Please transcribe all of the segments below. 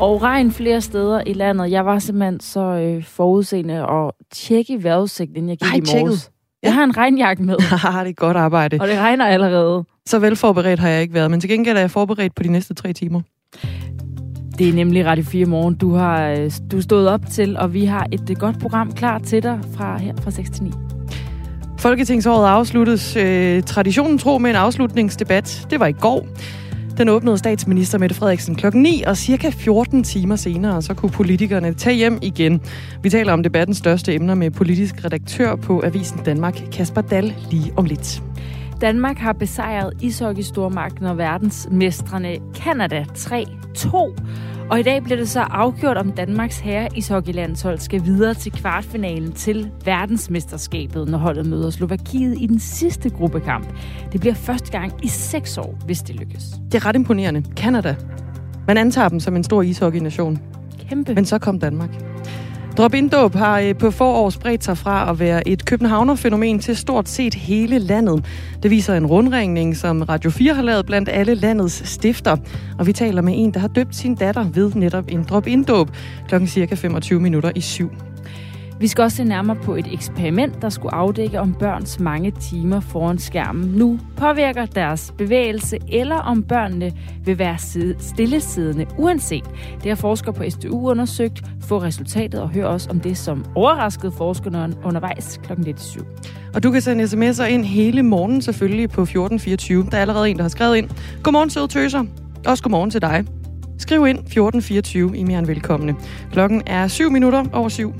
og regn flere steder i landet. Jeg var simpelthen så øh, forudseende og tjekke vejrudsigten, inden jeg gik Ej, i morges. tjekket. Jeg har en regnjakke med, Haha, det er godt arbejde. og det regner allerede. Så velforberedt har jeg ikke været, men til gengæld er jeg forberedt på de næste tre timer. Det er nemlig Radio 4 Morgen, du har øh, du stået op til, og vi har et øh, godt program klar til dig fra her fra 6 til 9. Folketingsåret afsluttes øh, traditionen tro med en afslutningsdebat. Det var i går. Den åbnede statsminister Mette Frederiksen klokken 9, og cirka 14 timer senere, så kunne politikerne tage hjem igen. Vi taler om debattens største emner med politisk redaktør på Avisen Danmark, Kasper Dal, lige om lidt. Danmark har besejret ishockey-stormagten og verdensmestrene Kanada 3-2. Og i dag bliver det så afgjort, om Danmarks herre ishockeylandshold skal videre til kvartfinalen til verdensmesterskabet, når holdet møder Slovakiet i den sidste gruppekamp. Det bliver første gang i seks år, hvis det lykkes. Det er ret imponerende. Kanada. Man antager dem som en stor ishockeynation. Kæmpe. Men så kom Danmark. Drop-in-dåb har øh, på få år spredt sig fra at være et københavnerfænomen til stort set hele landet. Det viser en rundringning, som Radio 4 har lavet blandt alle landets stifter. Og vi taler med en, der har døbt sin datter ved netop en drop-in-dåb klokken cirka 25 minutter i syv. Vi skal også se nærmere på et eksperiment, der skulle afdække, om børns mange timer foran skærmen nu påvirker deres bevægelse, eller om børnene vil være stillesiddende uanset. Det har forskere på SDU undersøgt. Få resultatet og hør også om det, som overraskede forskerne undervejs kl. 7. Og du kan sende sms'er ind hele morgen selvfølgelig på 1424. Der er allerede en, der har skrevet ind. Godmorgen, søde tøser. Også godmorgen til dig. Skriv ind 1424 i mere end velkomne. Klokken er 7 minutter over 7.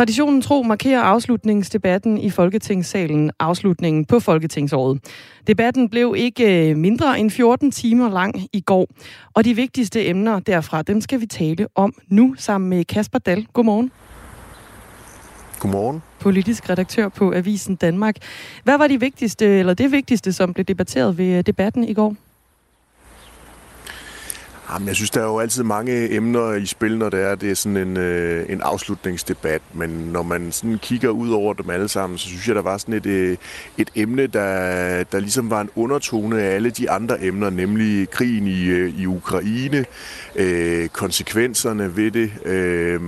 Traditionen tro markerer afslutningsdebatten i Folketingssalen afslutningen på Folketingsåret. Debatten blev ikke mindre end 14 timer lang i går, og de vigtigste emner derfra, dem skal vi tale om nu sammen med Kasper Dal. Godmorgen. Godmorgen. Politisk redaktør på Avisen Danmark. Hvad var de vigtigste, eller det vigtigste, som blev debatteret ved debatten i går? Jamen, jeg synes, der er jo altid mange emner i spil, når det er, det er sådan en, øh, en afslutningsdebat. Men når man sådan kigger ud over dem alle sammen, så synes jeg, der var sådan et, øh, et emne, der, der ligesom var en undertone af alle de andre emner, nemlig krigen i, øh, i Ukraine, øh, konsekvenserne ved det, øh,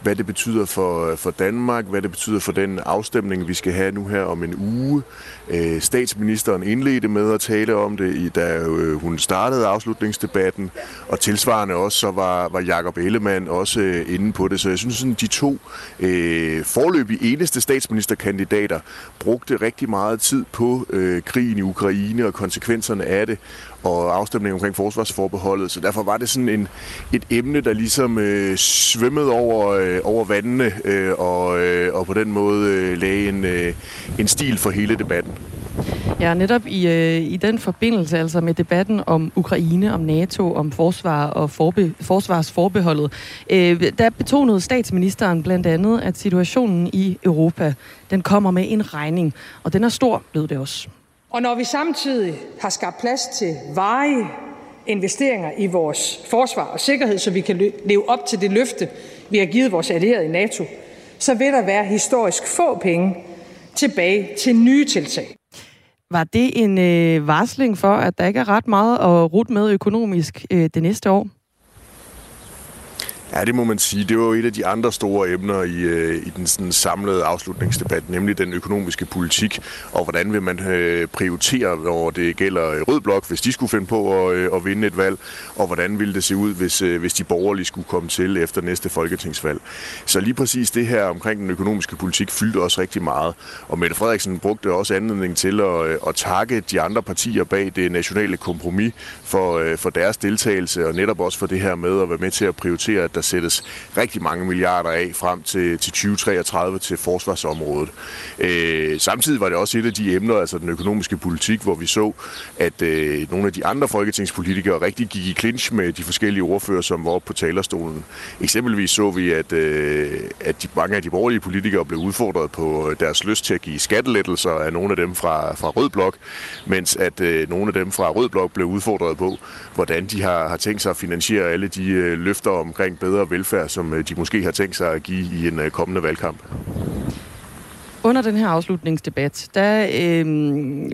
hvad det betyder for, for Danmark, hvad det betyder for den afstemning, vi skal have nu her om en uge. Øh, statsministeren indledte med at tale om det, da øh, hun startede afslutningsdebatten, og tilsvarende også, så var, var Jakob Ellemann også øh, inde på det. Så jeg synes, sådan de to øh, forløbige eneste statsministerkandidater brugte rigtig meget tid på øh, krigen i Ukraine og konsekvenserne af det, og afstemning omkring forsvarsforbeholdet. Så derfor var det sådan en, et emne, der ligesom øh, svømmede over, øh, over vandene, øh, og, øh, og på den måde øh, lagde en, øh, en stil for hele debatten. Ja, netop i, øh, i den forbindelse, altså med debatten om Ukraine, om NATO, om forsvar og forbe, forsvarsforbeholdet, øh, der betonede statsministeren blandt andet, at situationen i Europa, den kommer med en regning, og den er stor, lød det også. Og når vi samtidig har skabt plads til varige investeringer i vores forsvar og sikkerhed, så vi kan leve op til det løfte, vi har givet vores allierede i NATO, så vil der være historisk få penge tilbage til nye tiltag. Var det en øh, varsling for, at der ikke er ret meget at rute med økonomisk øh, det næste år? Ja, det må man sige. Det var jo et af de andre store emner i, øh, i den sådan samlede afslutningsdebat, nemlig den økonomiske politik, og hvordan vil man øh, prioritere, når det gælder Rød Blok, hvis de skulle finde på at, øh, at vinde et valg, og hvordan ville det se ud, hvis, øh, hvis de borgerlige skulle komme til efter næste folketingsvalg. Så lige præcis det her omkring den økonomiske politik fyldte også rigtig meget, og Mette Frederiksen brugte også anledning til at, øh, at takke de andre partier bag det nationale kompromis for, øh, for deres deltagelse, og netop også for det her med at være med til at prioritere, at der sættes rigtig mange milliarder af frem til, til 2033 til forsvarsområdet. Øh, samtidig var det også et af de emner, altså den økonomiske politik, hvor vi så, at øh, nogle af de andre folketingspolitikere rigtig gik i clinch med de forskellige ordfører, som var oppe på talerstolen. Eksempelvis så vi, at, øh, at de, mange af de borgerlige politikere blev udfordret på deres lyst til at give skattelettelser af nogle af dem fra, fra Rød Blok, mens at øh, nogle af dem fra Rød Blok blev udfordret på, hvordan de har, har tænkt sig at finansiere alle de øh, løfter omkring bedre velfærd, som øh, de måske har tænkt sig at give i en øh, kommende valgkamp. Under den her afslutningsdebat, der øh,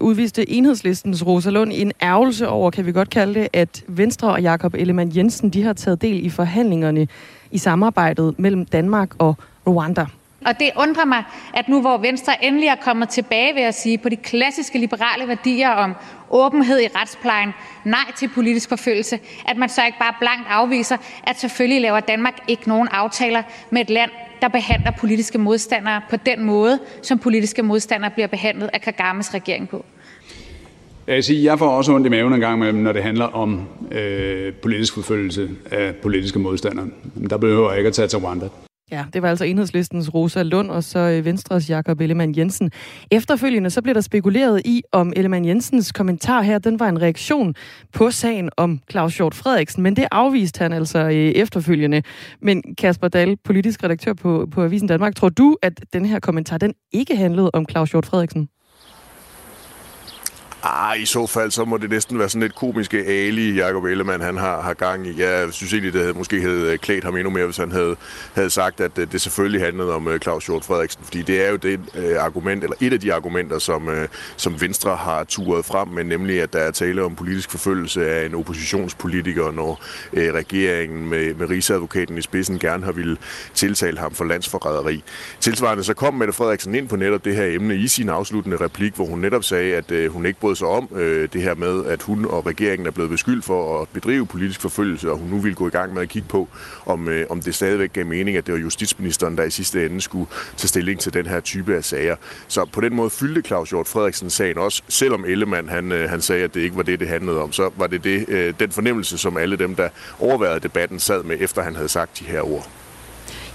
udviste enhedslistens Rosa Lund en ærgelse over, kan vi godt kalde det, at Venstre og Jakob Ellemann Jensen, de har taget del i forhandlingerne i samarbejdet mellem Danmark og Rwanda. Og det undrer mig, at nu hvor Venstre endelig er kommet tilbage, vil jeg sige, på de klassiske liberale værdier om åbenhed i retsplejen, nej til politisk forfølgelse, at man så ikke bare blankt afviser, at selvfølgelig laver Danmark ikke nogen aftaler med et land, der behandler politiske modstandere på den måde, som politiske modstandere bliver behandlet af Kagames regering på. Jeg, sige, jeg får også ondt i maven en gang imellem, når det handler om øh, politisk forfølgelse af politiske modstandere. Der behøver jeg ikke at tage til Rwanda. Ja, det var altså enhedslistens Rosa Lund og så øh, Venstres Jakob Ellemann Jensen. Efterfølgende så blev der spekuleret i, om Ellemann Jensens kommentar her, den var en reaktion på sagen om Claus Hjort Frederiksen, men det afviste han altså øh, efterfølgende. Men Kasper Dahl, politisk redaktør på, på Avisen Danmark, tror du, at den her kommentar, den ikke handlede om Claus Hjort Frederiksen? Ah, i så fald, så må det næsten være sådan lidt komiske Ali, Jacob Ellemann, han har, har gang i. Jeg synes egentlig, det havde, måske havde øh, klædt ham endnu mere, hvis han havde, havde sagt, at øh, det, selvfølgelig handlede om øh, Claus Hjort Frederiksen. Fordi det er jo det uh, argument, eller et af de argumenter, som, uh, som Venstre har turet frem, med, nemlig, at der er tale om politisk forfølgelse af en oppositionspolitiker, når uh, regeringen med, med rigsadvokaten i spidsen gerne har ville tiltale ham for landsforræderi. Tilsvarende så kom Mette Frederiksen ind på netop det her emne i sin afsluttende replik, hvor hun netop sagde, at uh, hun ikke brød sig om øh, det her med, at hun og regeringen er blevet beskyldt for at bedrive politisk forfølgelse, og hun nu vil gå i gang med at kigge på, om, øh, om det stadigvæk gav mening, at det var justitsministeren, der i sidste ende skulle tage stilling til den her type af sager. Så på den måde fyldte Claus Hjort Frederiksen sagen også, selvom Ellemann han, øh, han sagde, at det ikke var det, det handlede om, så var det, det øh, den fornemmelse, som alle dem, der overvejede debatten, sad med, efter han havde sagt de her ord.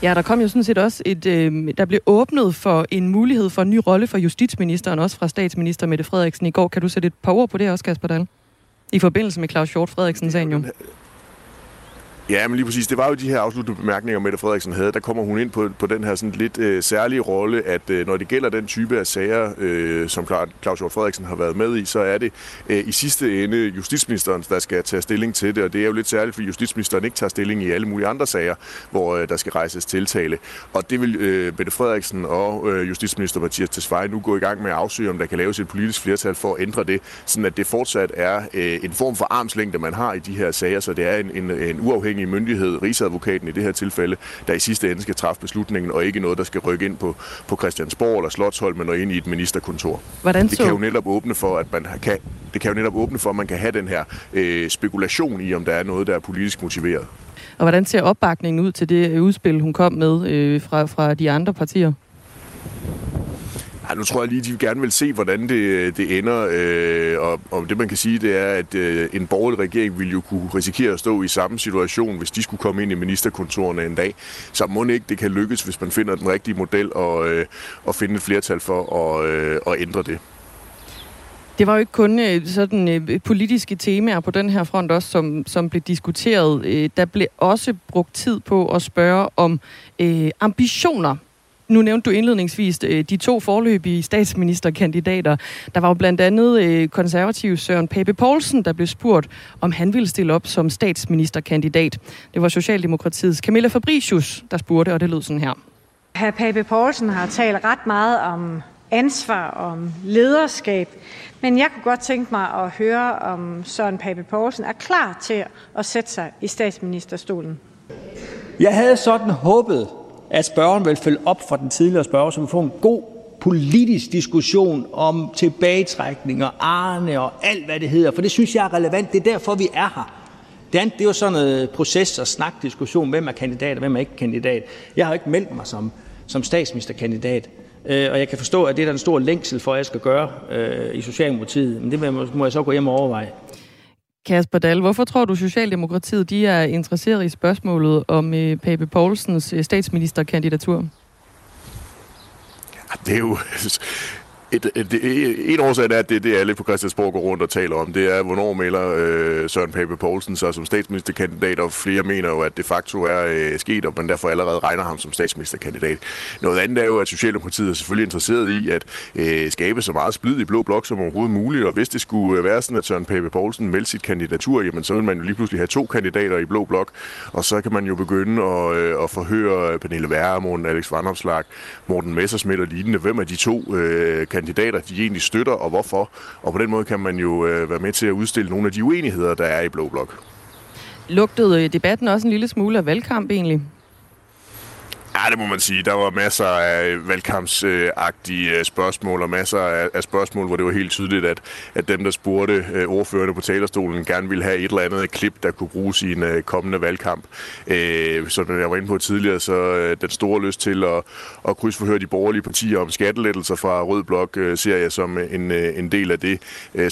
Ja, der kom jo sådan set også et, øh, der blev åbnet for en mulighed for en ny rolle for justitsministeren, også fra statsminister Mette Frederiksen i går. Kan du sætte et par ord på det også, Kasper Dahl? I forbindelse med Claus Hjort Frederiksen sagen jo. Ja, men lige præcis. Det var jo de her afsluttende bemærkninger, Mette Frederiksen havde. Der kommer hun ind på, på den her sådan lidt øh, særlige rolle, at øh, når det gælder den type af sager, øh, som Claus Hjort Frederiksen har været med i, så er det øh, i sidste ende justitsministeren, der skal tage stilling til det. Og det er jo lidt særligt, fordi justitsministeren ikke tager stilling i alle mulige andre sager, hvor øh, der skal rejses tiltale. Og det vil øh, Mette Frederiksen og øh, justitsminister Mathias Tesfaye nu gå i gang med at afsøge, om der kan laves et politisk flertal for at ændre det, sådan at det fortsat er øh, en form for armslængde, man har i de her sager, så det er en, en, en uafhængig uafhængige myndighed, Rigsadvokaten i det her tilfælde, der i sidste ende skal træffe beslutningen, og ikke noget, der skal rykke ind på, på Christiansborg eller Slottholm, og ind i et ministerkontor. Hvordan så? Det kan jo netop åbne for, at man kan, det kan jo netop åbne for, at man kan have den her øh, spekulation i, om der er noget, der er politisk motiveret. Og hvordan ser opbakningen ud til det udspil, hun kom med øh, fra, fra de andre partier? Ja, nu tror jeg lige, de gerne vil se, hvordan det, det ender. Øh, og, og det man kan sige, det er, at øh, en borgerlig regering ville jo kunne risikere at stå i samme situation, hvis de skulle komme ind i ministerkontorerne en dag. Så må ikke det kan lykkes, hvis man finder den rigtige model og, øh, og finde et flertal for at, øh, at ændre det. Det var jo ikke kun øh, sådan øh, politiske temaer på den her front også, som, som blev diskuteret. Øh, der blev også brugt tid på at spørge om øh, ambitioner nu nævnte du indledningsvis øh, de to forløbige statsministerkandidater. Der var jo blandt andet øh, konservativ Søren Pape Poulsen, der blev spurgt, om han ville stille op som statsministerkandidat. Det var Socialdemokratiets Camilla Fabricius, der spurgte, og det lød sådan her. Hr. Pape Poulsen har talt ret meget om ansvar, om lederskab, men jeg kunne godt tænke mig at høre, om Søren Pape Poulsen er klar til at sætte sig i statsministerstolen. Jeg havde sådan håbet, at spørgeren vil følge op fra den tidligere spørger, så vi får en god politisk diskussion om tilbagetrækning og Arne og alt, hvad det hedder, for det synes jeg er relevant. Det er derfor, vi er her. Det andet, det er jo sådan noget proces- og snakdiskussion. Hvem er kandidat, og hvem er ikke kandidat? Jeg har ikke meldt mig som, som statsministerkandidat. Øh, og jeg kan forstå, at det er der en stor længsel for, at jeg skal gøre øh, i Socialdemokratiet. Men det må jeg så gå hjem og overveje. Kasper Dahl, hvorfor tror du, Socialdemokratiet de er interesseret i spørgsmålet om øh, Pape Poulsens øh, statsministerkandidatur? Ja, det er jo et, et, et, en årsag er, at det, det alle på Christiansborg går rundt og taler om, det er, hvornår melder øh, Søren Pape Poulsen sig som statsministerkandidat, og flere mener jo, at det facto er øh, sket, og man derfor allerede regner ham som statsministerkandidat. Noget andet er jo, at Socialdemokratiet er selvfølgelig interesseret i at øh, skabe så meget splid i Blå Blok som overhovedet muligt, og hvis det skulle øh, være sådan, at Søren Pape Poulsen meldte sit kandidatur, jamen så vil man jo lige pludselig have to kandidater i Blå Blok, og så kan man jo begynde at, øh, at forhøre Pernille Værmund, Alex Vandopslag, Morten Messersmith og lignende. Hvem af de to øh, kandidater, de egentlig støtter, og hvorfor. Og på den måde kan man jo øh, være med til at udstille nogle af de uenigheder, der er i Blå Blok. Lugtede øh, debatten også en lille smule af valgkamp egentlig? Ja, det må man sige. Der var masser af valgkampsagtige øh, spørgsmål, og masser af spørgsmål, hvor det var helt tydeligt, at, at dem, der spurgte øh, ordførende på talerstolen, gerne ville have et eller andet klip, der kunne bruges i en øh, kommende valgkamp. Som jeg var inde på tidligere, så den store lyst til at, at krydsforhøre de borgerlige partier om skattelettelser fra Rød Blok, ser jeg som en, en del af det.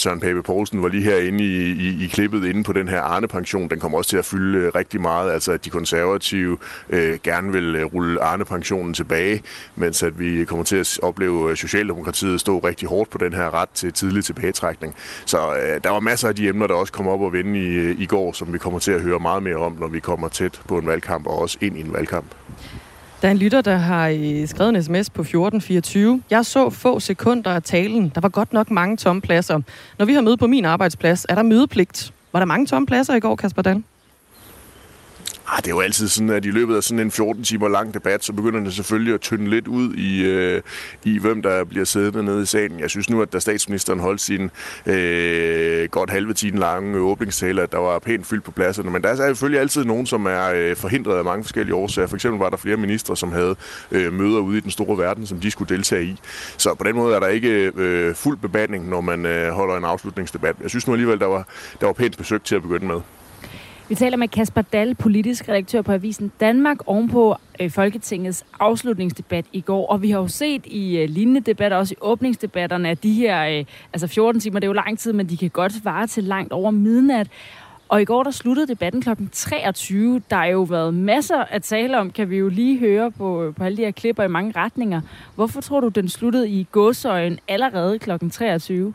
Søren Pape Poulsen var lige herinde i, i, i klippet inde på den her Arne-pension. Den kommer også til at fylde rigtig meget. Altså, at de konservative øh, gerne vil rulle Arne-pensionen tilbage, mens at vi kommer til at opleve Socialdemokratiet stå rigtig hårdt på den her ret til tidlig tilbagetrækning. Så øh, der var masser af de emner, der også kom op og vende i, øh, i går, som vi kommer til at høre meget mere om, når vi kommer tæt på en valgkamp og også ind i en valgkamp. Der er en lytter, der har øh, skrevet en sms på 1424. Jeg så få sekunder af talen. Der var godt nok mange tomme pladser. Når vi har møde på min arbejdsplads, er der mødepligt. Var der mange tomme pladser i går, Kasper Dahl? Ah, det er jo altid sådan, at i løbet af sådan en 14 timer lang debat, så begynder det selvfølgelig at tynde lidt ud i, øh, i hvem der bliver siddende nede i salen. Jeg synes nu, at da statsministeren holdt sin øh, godt halve time lange åbningstale, at der var pænt fyldt på pladserne. Men der er selvfølgelig altid nogen, som er øh, forhindret af mange forskellige årsager. For eksempel var der flere ministre, som havde øh, møder ude i den store verden, som de skulle deltage i. Så på den måde er der ikke øh, fuld bebanding, når man øh, holder en afslutningsdebat. Jeg synes nu alligevel, der var, der var pænt besøg til at begynde med. Vi taler med Kasper Dahl, politisk redaktør på Avisen Danmark, ovenpå øh, Folketingets afslutningsdebat i går. Og vi har jo set i øh, lignende debatter, også i åbningsdebatterne, at de her, øh, altså 14 timer, det er jo lang tid, men de kan godt vare til langt over midnat. Og i går der sluttede debatten kl. 23. Der har jo været masser at tale om, kan vi jo lige høre på, på alle de her klipper i mange retninger. Hvorfor tror du, den sluttede i godsøjen allerede kl. 23?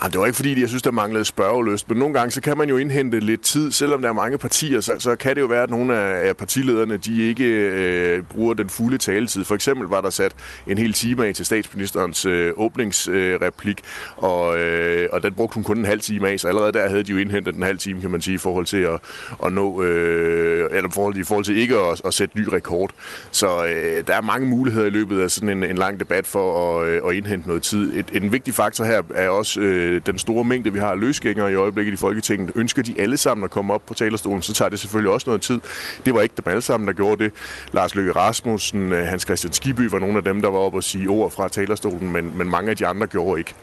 Ah, det var ikke fordi, jeg synes, der manglede spørgeløst, men nogle gange så kan man jo indhente lidt tid. Selvom der er mange partier, så, så kan det jo være, at nogle af partilederne de ikke øh, bruger den fulde taletid. For eksempel var der sat en hel time af til statsministerens øh, åbningsreplik, øh, og, øh, og den brugte hun kun en halv time af, så allerede der havde de jo indhentet en halv time, kan man sige, i forhold til at, at nå, øh, eller i forhold, i forhold til ikke at, at sætte ny rekord. Så øh, der er mange muligheder i løbet af sådan en, en lang debat for at, øh, at indhente noget tid. Et, en vigtig faktor her er også øh, øh, den store mængde, vi har af løsgængere i øjeblikket i Folketinget, ønsker de alle sammen at komme op på talerstolen, så tager det selvfølgelig også noget tid. Det var ikke dem alle sammen, der gjorde det. Lars Løkke Rasmussen, øh, Hans Christian Skiby var nogle af dem, der var oppe og sige ord fra talerstolen, men, men mange af de andre gjorde ikke.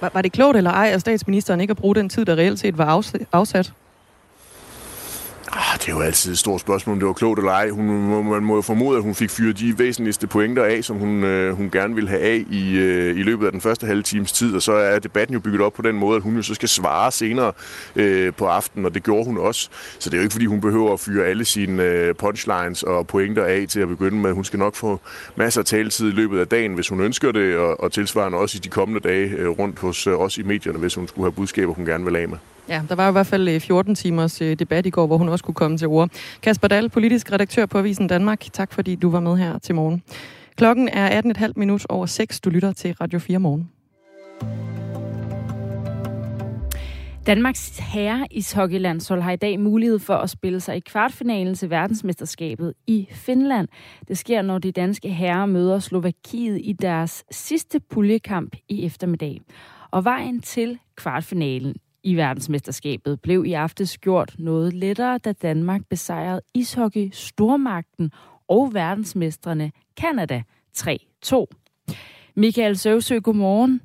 Var, var det klogt eller ej af statsministeren ikke at bruge den tid, der reelt set var afsat? Ah, det er jo altid et stort spørgsmål, om det var klogt eller ej. Hun, man må jo formode, at hun fik fyret de væsentligste pointer af, som hun, øh, hun gerne ville have af i, øh, i løbet af den første halve times tid. Og så er debatten jo bygget op på den måde, at hun jo så skal svare senere øh, på aftenen, og det gjorde hun også. Så det er jo ikke, fordi hun behøver at fyre alle sine øh, punchlines og pointer af til at begynde med. Hun skal nok få masser af taletid i løbet af dagen, hvis hun ønsker det, og, og tilsvarende også i de kommende dage øh, rundt hos øh, os i medierne, hvis hun skulle have budskaber, hun gerne vil af med. Ja, der var i hvert fald øh, 14 timers øh, debat i går, hvor hun også kunne komme til ord. Kasper Dahl, politisk redaktør på Avisen Danmark. Tak fordi du var med her til morgen. Klokken er 18.30 minut over 6. Du lytter til Radio 4 morgen. Danmarks herre ishockeylandshold har i dag mulighed for at spille sig i kvartfinalen til verdensmesterskabet i Finland. Det sker, når de danske herrer møder Slovakiet i deres sidste puljekamp i eftermiddag. Og vejen til kvartfinalen i verdensmesterskabet blev i aftes gjort noget lettere, da Danmark besejrede ishockey stormagten og verdensmestrene Kanada 3-2. Michael Søvsø, godmorgen.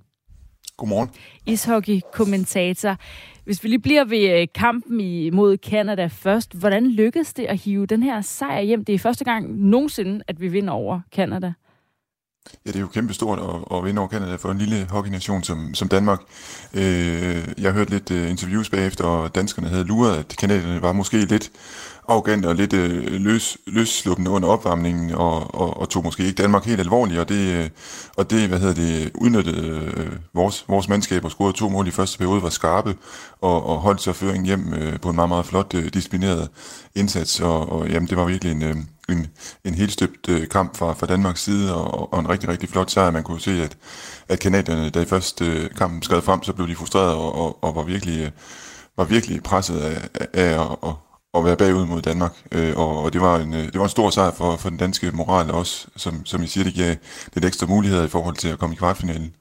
Godmorgen. Ishockey-kommentator. Hvis vi lige bliver ved øh, kampen imod Kanada først, hvordan lykkedes det at hive den her sejr hjem? Det er første gang nogensinde, at vi vinder over Kanada. Ja, det er jo kæmpestort at, at vinde over Canada for en lille hockeynation som, som Danmark. Øh, jeg hørte lidt uh, interviews bagefter, og danskerne havde luret, at kanadierne var måske lidt arrogant og lidt øh, løs, løssluppende under opvarmningen, og, og, og tog måske ikke Danmark helt alvorligt, og det, øh, og det hvad hedder det, udnyttede øh, vores, vores mandskab og scorede to mål i første periode, var skarpe, og, og holdt sig føringen hjem øh, på en meget, meget flot, øh, disciplineret indsats, og, og jamen, det var virkelig en, øh, en, en helt støbt øh, kamp fra, fra Danmarks side, og, og en rigtig, rigtig flot sejr. Man kunne se, at, at kanadierne, da i første øh, kampen skred frem, så blev de frustrerede og, og, og var virkelig... Øh, var virkelig presset af, af at, at, at være bagud mod Danmark. Øh, og, og det, var en, øh, det var en stor sejr for, for den danske moral også, som, som I siger, det giver lidt ekstra muligheder i forhold til at komme i kvartfinalen.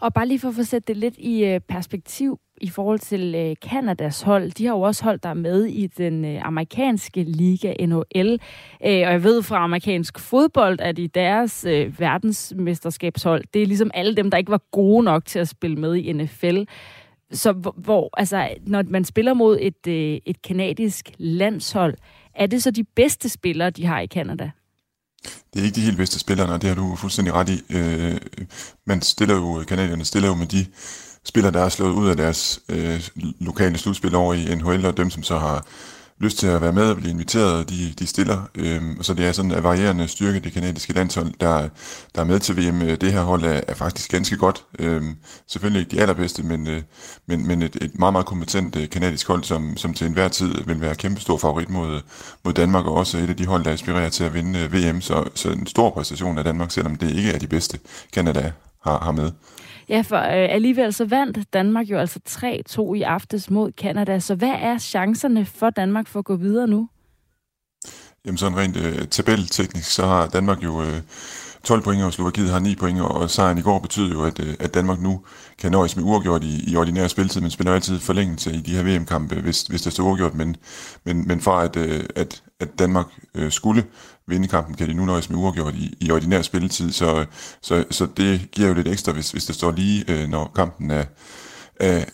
Og bare lige for at få sætte det lidt i øh, perspektiv i forhold til øh, Kanadas hold. De har jo også hold, der med i den øh, amerikanske liga NHL. Øh, og jeg ved fra amerikansk fodbold, at i deres verdensmesterskabshold, det er ligesom alle dem, der ikke var gode nok til at spille med i NFL. Så hvor, hvor altså, når man spiller mod et, øh, et kanadisk landshold, er det så de bedste spillere, de har i Kanada? Det er ikke de helt bedste spillere, og det har du fuldstændig ret i. Øh, man stiller jo, kanadierne stiller jo med de spillere, der er slået ud af deres øh, lokale slutspil over i NHL, og dem, som så har lyst til at være med og blive inviteret, de, de stiller. Øhm, så det er sådan en varierende styrke, det kanadiske landshold, der, der er med til VM. Øh, det her hold er, er faktisk ganske godt. Øhm, selvfølgelig ikke de allerbedste, men, øh, men, men et, et meget, meget kompetent øh, kanadisk hold, som, som til enhver tid vil være kæmpestor favorit mod, mod Danmark, og også et af de hold, der aspirerer til at vinde øh, VM. Så, så en stor præstation af Danmark, selvom det ikke er de bedste, Kanada har, har med. Ja, for øh, alligevel så vandt Danmark jo altså 3-2 i aftes mod Kanada. Så hvad er chancerne for Danmark for at gå videre nu? Jamen sådan rent øh, tabelteknisk, så har Danmark jo øh, 12 point, og Slovakiet har 9 point, og sejren i går betyder jo, at, øh, at Danmark nu kan nøjes med uafgjort i, i ordinær spiltid, men spiller altid forlængelse i de her VM-kampe, hvis, hvis det står uafgjort. Men, men, men fra at, øh, at, at Danmark øh, skulle vinde kampen, kan de nu nøjes med uafgjort i, i ordinær spilletid, så, så, så det giver jo lidt ekstra, hvis, hvis det står lige, øh, når kampen er, er,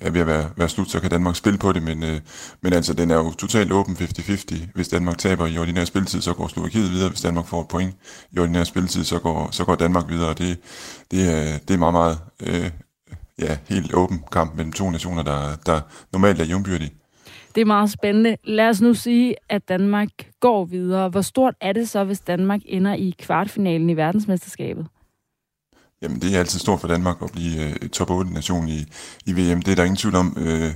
er ved at være, være slut, så kan Danmark spille på det, men, øh, men altså, den er jo totalt åben 50-50. Hvis Danmark taber i ordinær spilletid, så går Slovakiet videre. Hvis Danmark får et point i ordinær spilletid, så går, så går Danmark videre. Det, det, er, det er meget, meget øh, ja, helt åben kamp mellem to nationer, der, der normalt er jævnbyrdige. Det er meget spændende. Lad os nu sige, at Danmark går videre. Hvor stort er det så, hvis Danmark ender i kvartfinalen i verdensmesterskabet? Jamen, det er altid stort for Danmark at blive øh, top 8-nation i, i VM. Det er der ingen tvivl om. Øh,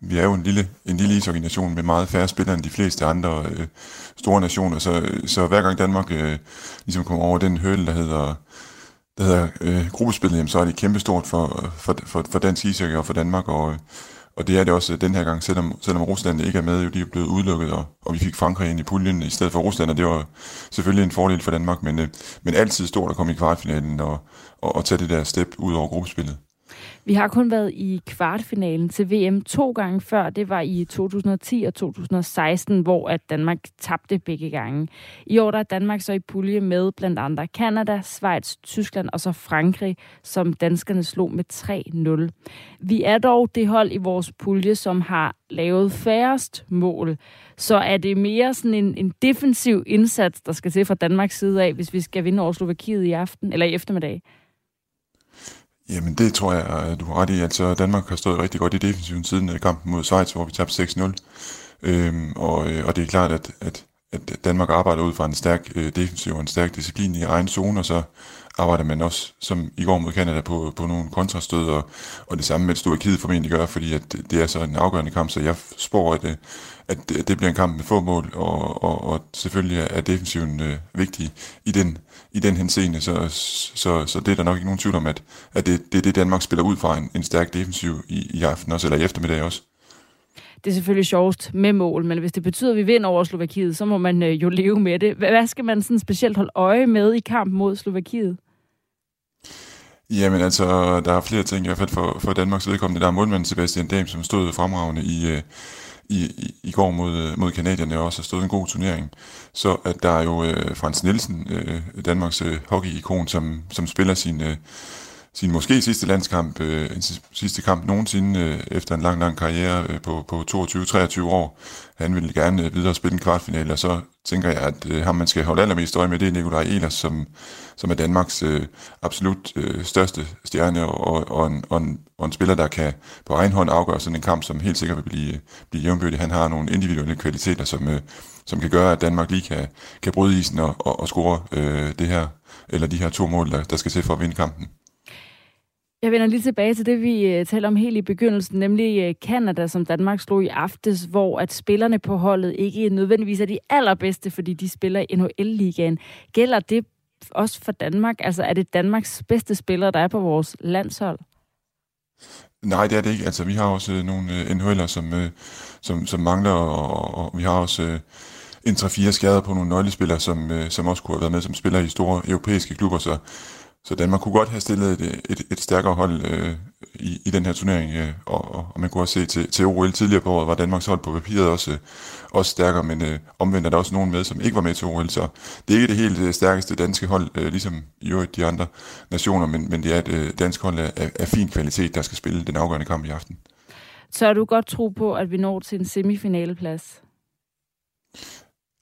vi er jo en lille, en lille isorganisation med meget færre spillere end de fleste andre øh, store nationer, så, så hver gang Danmark øh, ligesom kommer over den høle, der hedder, der hedder øh, gruppespillet, jamen, så er det kæmpestort for, for, for, for dansk ishockey og for Danmark, og, øh, og det er det også øh, den her gang, selvom, selvom Rusland ikke er med, jo de er blevet udelukket, og, og vi fik Frankrig ind i puljen i stedet for Rusland, og det var selvfølgelig en fordel for Danmark, men, øh, men altid stort at komme i kvartfinalen og, og, og tage det der step ud over gruppespillet. Vi har kun været i kvartfinalen til VM to gange før. Det var i 2010 og 2016, hvor at Danmark tabte begge gange. I år der er Danmark så i pulje med blandt andre Kanada, Schweiz, Tyskland og så Frankrig, som danskerne slog med 3-0. Vi er dog det hold i vores pulje, som har lavet færrest mål. Så er det mere sådan en, en defensiv indsats, der skal til fra Danmarks side af, hvis vi skal vinde over Slovakiet i aften eller i eftermiddag? Jamen det tror jeg, øh, du har ret i. Altså Danmark har stået rigtig godt i defensiven siden øh, kampen mod Schweiz, hvor vi tabte 6-0. Øhm, og, øh, og det er klart, at, at, at Danmark arbejder ud fra en stærk øh, defensiv og en stærk disciplin i egen zone, og så arbejder man også, som i går mod Canada, på, på nogle kontrastød, og, og det samme med Slovakiet formentlig gør, fordi at det er så en afgørende kamp, så jeg spår, at, øh, at det bliver en kamp med få mål, og, og, og selvfølgelig er defensiven øh, vigtig i den, i den henseende, så, så, så det er der nok ikke nogen tvivl om, at, at det, det er det, Danmark spiller ud fra, en, en stærk defensiv i, i aften også, eller i eftermiddag også. Det er selvfølgelig sjovest med mål, men hvis det betyder, at vi vinder over Slovakiet, så må man øh, jo leve med det. Hvad skal man sådan specielt holde øje med i kampen mod Slovakiet? Jamen altså, der er flere ting, i hvert fald for, for Danmarks vedkommende. Der er målmanden Sebastian Dam, som stod fremragende i, øh, i, i, i går mod, øh, mod kanadierne, og også har stået en god turnering. Så at der er jo uh, Frans Nielsen, uh, Danmarks uh, hockey-ikon, som, som spiller sin, uh, sin måske sidste landskamp, øh, sidste kamp nogensinde øh, efter en lang, lang karriere øh, på, på 22-23 år. Han ville gerne øh, videre spille en kvartfinale, og så tænker jeg, at øh, ham man skal holde allermest øje med, det er Nikolaj Ehlers, som, som er Danmarks øh, absolut øh, største stjerne, og, og, en, og, en, og en spiller, der kan på egen hånd afgøre sådan en kamp, som helt sikkert vil blive, øh, blive jævnbyrdig. Han har nogle individuelle kvaliteter, som, øh, som kan gøre, at Danmark lige kan, kan bryde isen og, og, og score øh, det her, eller de her to mål, der, der skal til for at vinde kampen. Jeg vender lige tilbage til det, vi øh, taler talte om helt i begyndelsen, nemlig Kanada, Canada, som Danmark slog i aftes, hvor at spillerne på holdet ikke nødvendigvis er de allerbedste, fordi de spiller i NHL-ligaen. Gælder det også for Danmark? Altså er det Danmarks bedste spillere, der er på vores landshold? Nej, det er det ikke. Altså, vi har også øh, nogle NHL'er, som, som, som mangler, og, og vi har også en 3-4 skader på nogle nøglespillere, som, som også kunne have været med som spiller i store europæiske klubber, så så Danmark kunne godt have stillet et, et, et stærkere hold øh, i, i den her turnering, øh, og, og man kunne også se til, til OL tidligere på året, var Danmarks hold på papiret også, øh, også stærkere, men øh, omvendt er der også nogen med, som ikke var med til OL, så det er ikke det helt øh, stærkeste danske hold, øh, ligesom i øvrigt de andre nationer, men, men det er et øh, dansk hold af, af, af fin kvalitet, der skal spille den afgørende kamp i aften. Så er du godt tro på, at vi når til en semifinaleplads?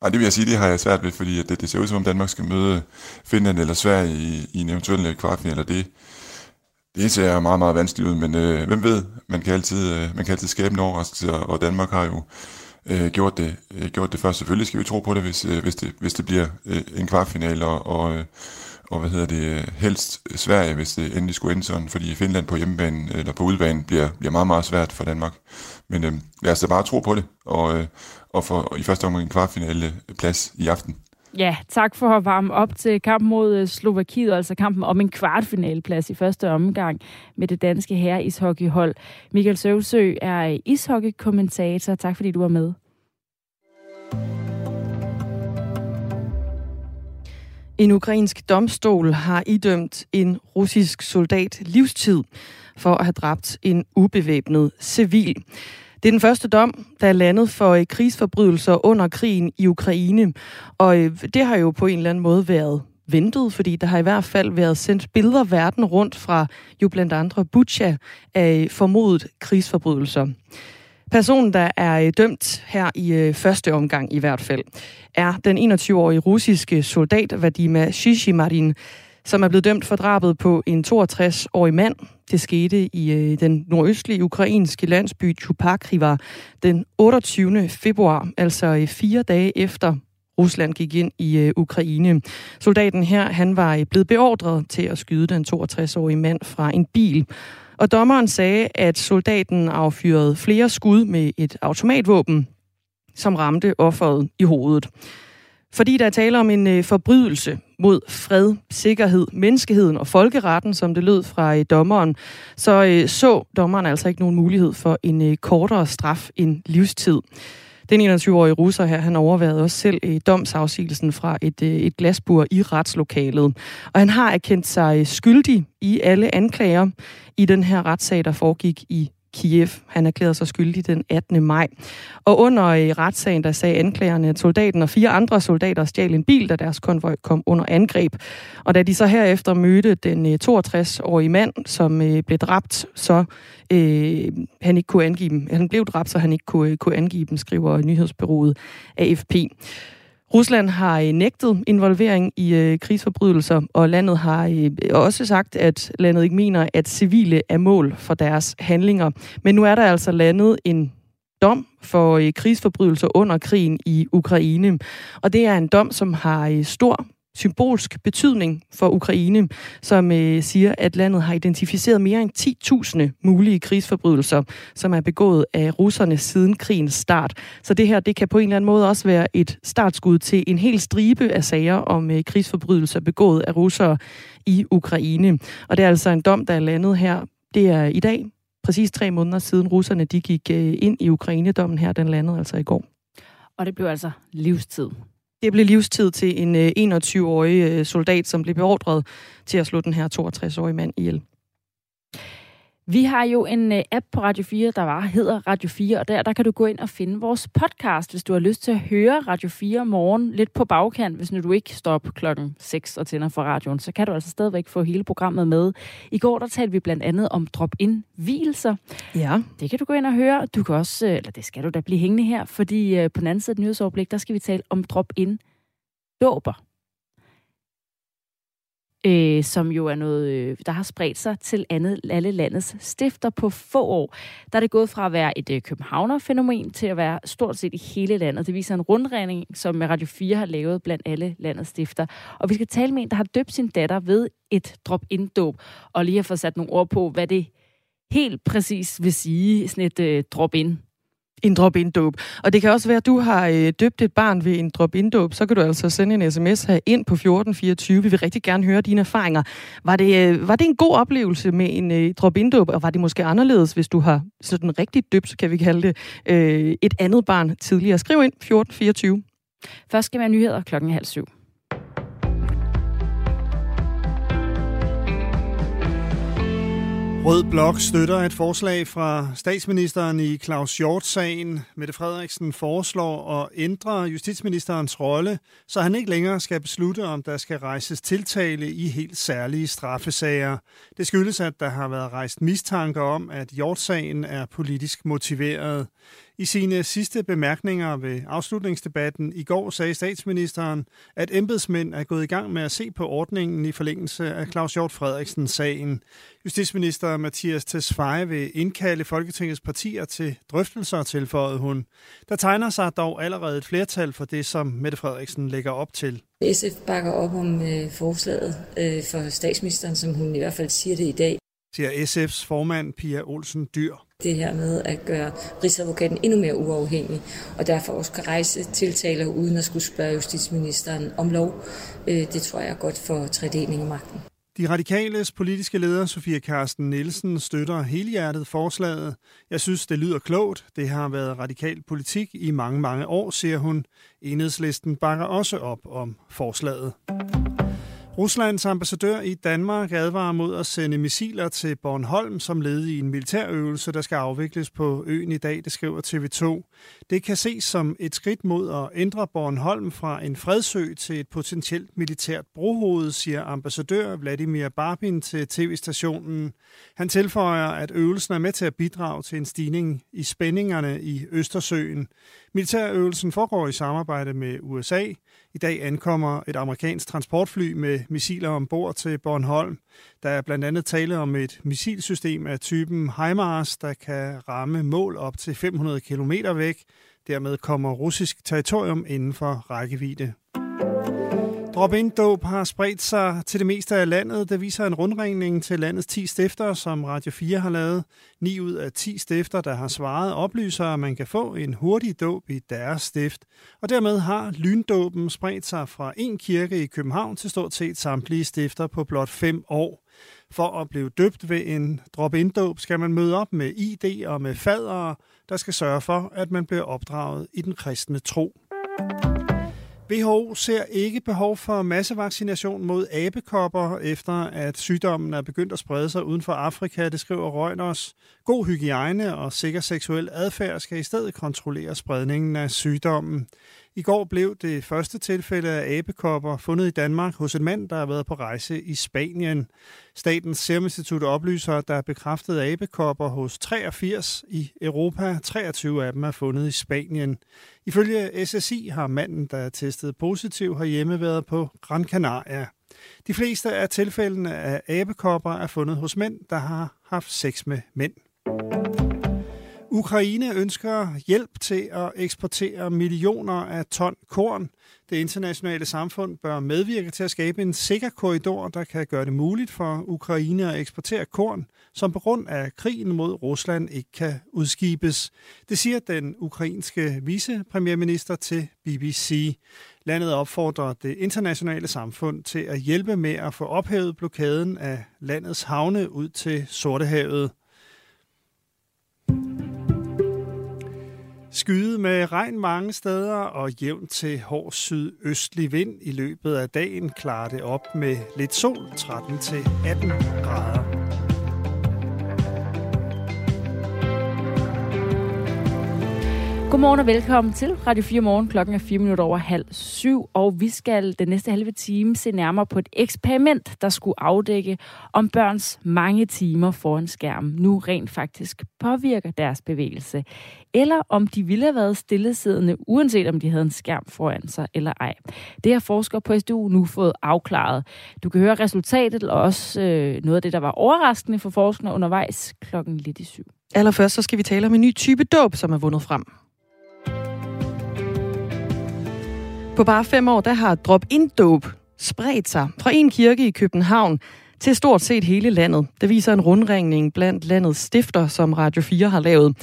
Nej, det vil jeg sige, det har jeg svært ved, fordi det, det ser ud som om Danmark skal møde Finland eller Sverige i, i en eventuel øh, kvartfinale, og det, det ser meget, meget vanskeligt ud, men øh, hvem ved, man kan altid, øh, man kan altid skabe en overraskelse, og Danmark har jo øh, gjort, det, øh, gjort det først. Selvfølgelig skal vi tro på det, hvis, øh, hvis, det, hvis det bliver øh, en kvartfinale, og, og, øh, og hvad hedder det, helst Sverige, hvis det endelig skulle ende sådan, fordi Finland på hjemmebane eller på udbanen bliver, bliver meget, meget svært for Danmark. Men øh, lad os da bare tro på det, og, øh, og for i første omgang en kvartfinale plads i aften. Ja, tak for at varme op til kampen mod øh, Slovakiet, altså kampen om en kvartfinaleplads i første omgang med det danske herre ishockeyhold. Michael Søvsø er ishockeykommentator. Tak fordi du var med. En ukrainsk domstol har idømt en russisk soldat livstid for at have dræbt en ubevæbnet civil. Det er den første dom, der er landet for øh, krigsforbrydelser under krigen i Ukraine. Og øh, det har jo på en eller anden måde været ventet, fordi der har i hvert fald været sendt billeder verden rundt fra jo blandt andre Butcha af øh, formodet krigsforbrydelser. Personen, der er dømt her i første omgang i hvert fald, er den 21-årige russiske soldat Vadima Shishimarin, som er blevet dømt for drabet på en 62-årig mand. Det skete i øh, den nordøstlige ukrainske landsby Chupakriva den 28. februar, altså øh, fire dage efter Rusland gik ind i øh, Ukraine. Soldaten her, han var øh, blevet beordret til at skyde den 62-årige mand fra en bil. Og dommeren sagde, at soldaten affyrede flere skud med et automatvåben, som ramte offeret i hovedet. Fordi der er tale om en øh, forbrydelse mod fred, sikkerhed, menneskeheden og folkeretten, som det lød fra øh, dommeren, så øh, så dommeren altså ikke nogen mulighed for en øh, kortere straf end livstid. Den 21-årige russer her, han overvejede også selv i domsafsigelsen fra et, et glasbur i retslokalet. Og han har erkendt sig skyldig i alle anklager i den her retssag, der foregik i Kiev. Han erklærede sig skyldig den 18. maj. Og under i retssagen, der sagde anklagerne, at soldaten og fire andre soldater stjal en bil, da deres konvoj kom under angreb. Og da de så herefter mødte den øh, 62-årige mand, som øh, blev dræbt, så øh, han ikke kunne angive dem. Han blev dræbt, så han ikke kunne, kunne angive dem, skriver nyhedsbyrået AFP. Rusland har øh, nægtet involvering i øh, krigsforbrydelser, og landet har øh, også sagt, at landet ikke mener, at civile er mål for deres handlinger. Men nu er der altså landet en dom for øh, krigsforbrydelser under krigen i Ukraine. Og det er en dom, som har øh, stor symbolsk betydning for Ukraine, som øh, siger, at landet har identificeret mere end 10.000 mulige krigsforbrydelser, som er begået af russerne siden krigens start. Så det her, det kan på en eller anden måde også være et startskud til en hel stribe af sager om øh, krigsforbrydelser begået af russere i Ukraine. Og det er altså en dom, der er landet her. Det er i dag, præcis tre måneder siden russerne de gik øh, ind i Ukraine-dommen her. Den landede altså i går. Og det blev altså livstid. Det blev livstid til en øh, 21-årig øh, soldat, som blev beordret til at slå den her 62-årige mand ihjel. Vi har jo en uh, app på Radio 4, der var hedder Radio 4, og der, der kan du gå ind og finde vores podcast, hvis du har lyst til at høre Radio 4 morgen lidt på bagkant. Hvis nu du ikke står op klokken 6 og tænder for radioen, så kan du altså stadigvæk få hele programmet med. I går der talte vi blandt andet om drop-in hvilelser. Ja. Det kan du gå ind og høre. Du kan også, eller det skal du da blive hængende her, fordi uh, på den anden side af nyhedsoverblik, der skal vi tale om drop-in dåber øh, som jo er noget, øh, der har spredt sig til andet, alle landets stifter på få år. Der er det gået fra at være et øh, københavner-fænomen til at være stort set i hele landet. Det viser en rundregning, som Radio 4 har lavet blandt alle landets stifter. Og vi skal tale med en, der har døbt sin datter ved et drop-in-dåb, og lige har fået sat nogle ord på, hvad det helt præcis vil sige, sådan et øh, drop-in en drop-in-dåb. Og det kan også være, at du har øh, døbt et barn ved en drop-in-dåb. Så kan du altså sende en sms her ind på 1424. Vi vil rigtig gerne høre dine erfaringer. Var det, øh, var det en god oplevelse med en øh, drop-in-dåb, og var det måske anderledes, hvis du har sådan rigtig døbt, kan vi kalde det, øh, et andet barn tidligere? Skriv ind 1424. Først skal vi have nyheder klokken halv syv. Rød Blok støtter et forslag fra statsministeren i Claus Hjort-sagen. Mette Frederiksen foreslår at ændre justitsministerens rolle, så han ikke længere skal beslutte, om der skal rejses tiltale i helt særlige straffesager. Det skyldes, at der har været rejst mistanker om, at Hjort-sagen er politisk motiveret. I sine sidste bemærkninger ved afslutningsdebatten i går sagde statsministeren, at embedsmænd er gået i gang med at se på ordningen i forlængelse af Claus Hjort Frederiksens sagen. Justitsminister Mathias Tesfaye vil indkalde Folketingets partier til drøftelser, tilføjede hun. Der tegner sig dog allerede et flertal for det, som Mette Frederiksen lægger op til. SF bakker op om øh, forslaget øh, for statsministeren, som hun i hvert fald siger det i dag. Siger SF's formand Pia Olsen Dyr det her med at gøre Rigsadvokaten endnu mere uafhængig, og derfor også kan rejse tiltaler uden at skulle spørge justitsministeren om lov. Øh, det tror jeg er godt for tredeling af magten. De radikales politiske leder, Sofia Karsten Nielsen, støtter helhjertet forslaget. Jeg synes, det lyder klogt. Det har været radikal politik i mange, mange år, siger hun. Enhedslisten bakker også op om forslaget. Ruslands ambassadør i Danmark advarer mod at sende missiler til Bornholm som led i en militærøvelse, der skal afvikles på øen i dag, det skriver TV2. Det kan ses som et skridt mod at ændre Bornholm fra en fredsø til et potentielt militært brohoved, siger ambassadør Vladimir Barbin til tv-stationen. Han tilføjer, at øvelsen er med til at bidrage til en stigning i spændingerne i Østersøen. Militærøvelsen foregår i samarbejde med USA. I dag ankommer et amerikansk transportfly med missiler ombord til Bornholm. Der er blandt andet tale om et missilsystem af typen HIMARS, der kan ramme mål op til 500 km væk. Dermed kommer russisk territorium inden for rækkevidde drop in har spredt sig til det meste af landet. Det viser en rundringning til landets 10 stifter, som Radio 4 har lavet. 9 ud af 10 stifter, der har svaret, oplyser, at man kan få en hurtig dåb i deres stift. Og dermed har lyndåben spredt sig fra en kirke i København til stort set samtlige stifter på blot 5 år. For at blive døbt ved en drop-in-dåb skal man møde op med ID og med fadere, der skal sørge for, at man bliver opdraget i den kristne tro. WHO ser ikke behov for massevaccination mod abekopper, efter at sygdommen er begyndt at sprede sig uden for Afrika, det skriver Reuters. God hygiejne og sikker seksuel adfærd skal i stedet kontrollere spredningen af sygdommen. I går blev det første tilfælde af abekopper fundet i Danmark hos en mand, der har været på rejse i Spanien. Statens Serum Institut oplyser, at der er bekræftet abekopper hos 83 i Europa. 23 af dem er fundet i Spanien. Ifølge SSI har manden, der er testet positiv herhjemme, været på Gran Canaria. De fleste af tilfældene af abekopper er fundet hos mænd, der har haft sex med mænd. Ukraine ønsker hjælp til at eksportere millioner af ton korn. Det internationale samfund bør medvirke til at skabe en sikker korridor, der kan gøre det muligt for Ukraine at eksportere korn, som på grund af krigen mod Rusland ikke kan udskibes. Det siger den ukrainske vicepremierminister til BBC. Landet opfordrer det internationale samfund til at hjælpe med at få ophævet blokaden af landets havne ud til Sortehavet. Skyde med regn mange steder og jævn til hård sydøstlig vind i løbet af dagen klarer det op med lidt sol 13 til 18 grader. Godmorgen og velkommen til Radio 4 Morgen. Klokken er 4 minutter over halv syv, og vi skal den næste halve time se nærmere på et eksperiment, der skulle afdække, om børns mange timer foran skærm nu rent faktisk påvirker deres bevægelse, eller om de ville have været stillesiddende, uanset om de havde en skærm foran sig eller ej. Det har forskere på SDU nu fået afklaret. Du kan høre resultatet, og også øh, noget af det, der var overraskende for forskerne undervejs klokken lidt i syv. Allerførst så skal vi tale om en ny type dåb, som er vundet frem. På bare fem år, der har drop-in-dåb spredt sig fra en kirke i København til stort set hele landet. Det viser en rundringning blandt landets stifter, som Radio 4 har lavet.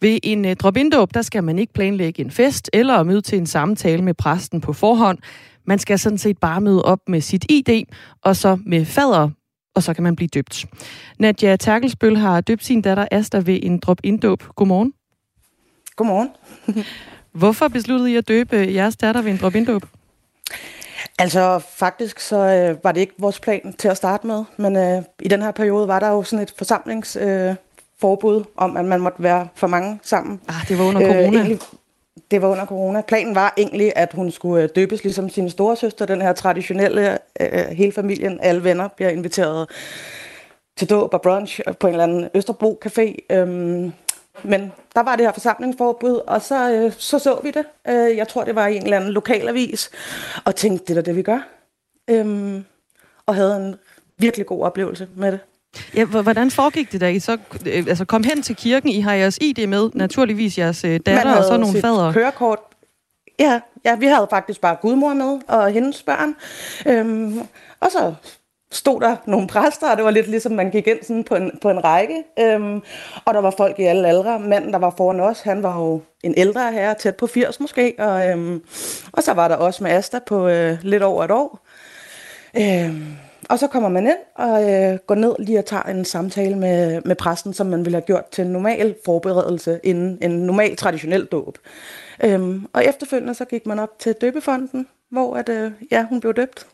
Ved en øh, drop-in-dåb, der skal man ikke planlægge en fest eller møde til en samtale med præsten på forhånd. Man skal sådan set bare møde op med sit ID, og så med fader, og så kan man blive døbt. Nadia Terkelsbøl har døbt sin datter Asta ved en drop-in-dåb. Godmorgen. Godmorgen. Hvorfor besluttede I at døbe jeres datter ved en drop-in-dåb? Altså faktisk så øh, var det ikke vores plan til at starte med, men øh, i den her periode var der jo sådan et forsamlingsforbud øh, om, at man måtte være for mange sammen. Ah, det var under corona. Øh, egentlig, det var under corona. Planen var egentlig, at hun skulle øh, døbes ligesom sin store søster, den her traditionelle, øh, øh, hele familien, alle venner bliver inviteret til dåb og brunch øh, på en eller anden Østerbro Café. Øhm, men der var det her forsamlingsforbud, og så øh, så, så vi det. Øh, jeg tror, det var i en eller anden lokalavis, og tænkte, det er det, vi gør. Øhm, og havde en virkelig god oplevelse med det. Ja, hvordan foregik det da? I så øh, altså, kom hen til kirken, I har jeres ID med, naturligvis jeres øh, datter og så nogle fader. kørekort. Ja, ja, vi havde faktisk bare gudmor med og hendes børn. Øhm, og så stod der nogle præster, og det var lidt ligesom, man gik ind sådan på, en, på en række. Øhm, og der var folk i alle aldre. Manden, der var foran os, han var jo en ældre herre, tæt på 80 måske. Og, øhm, og så var der også med Asta på øh, lidt over et år. Øhm, og så kommer man ind og øh, går ned lige og tager en samtale med, med præsten, som man ville have gjort til en normal forberedelse inden en normal traditionel dåb. Øhm, og efterfølgende så gik man op til døbefonden, hvor at, øh, ja, hun blev døbt.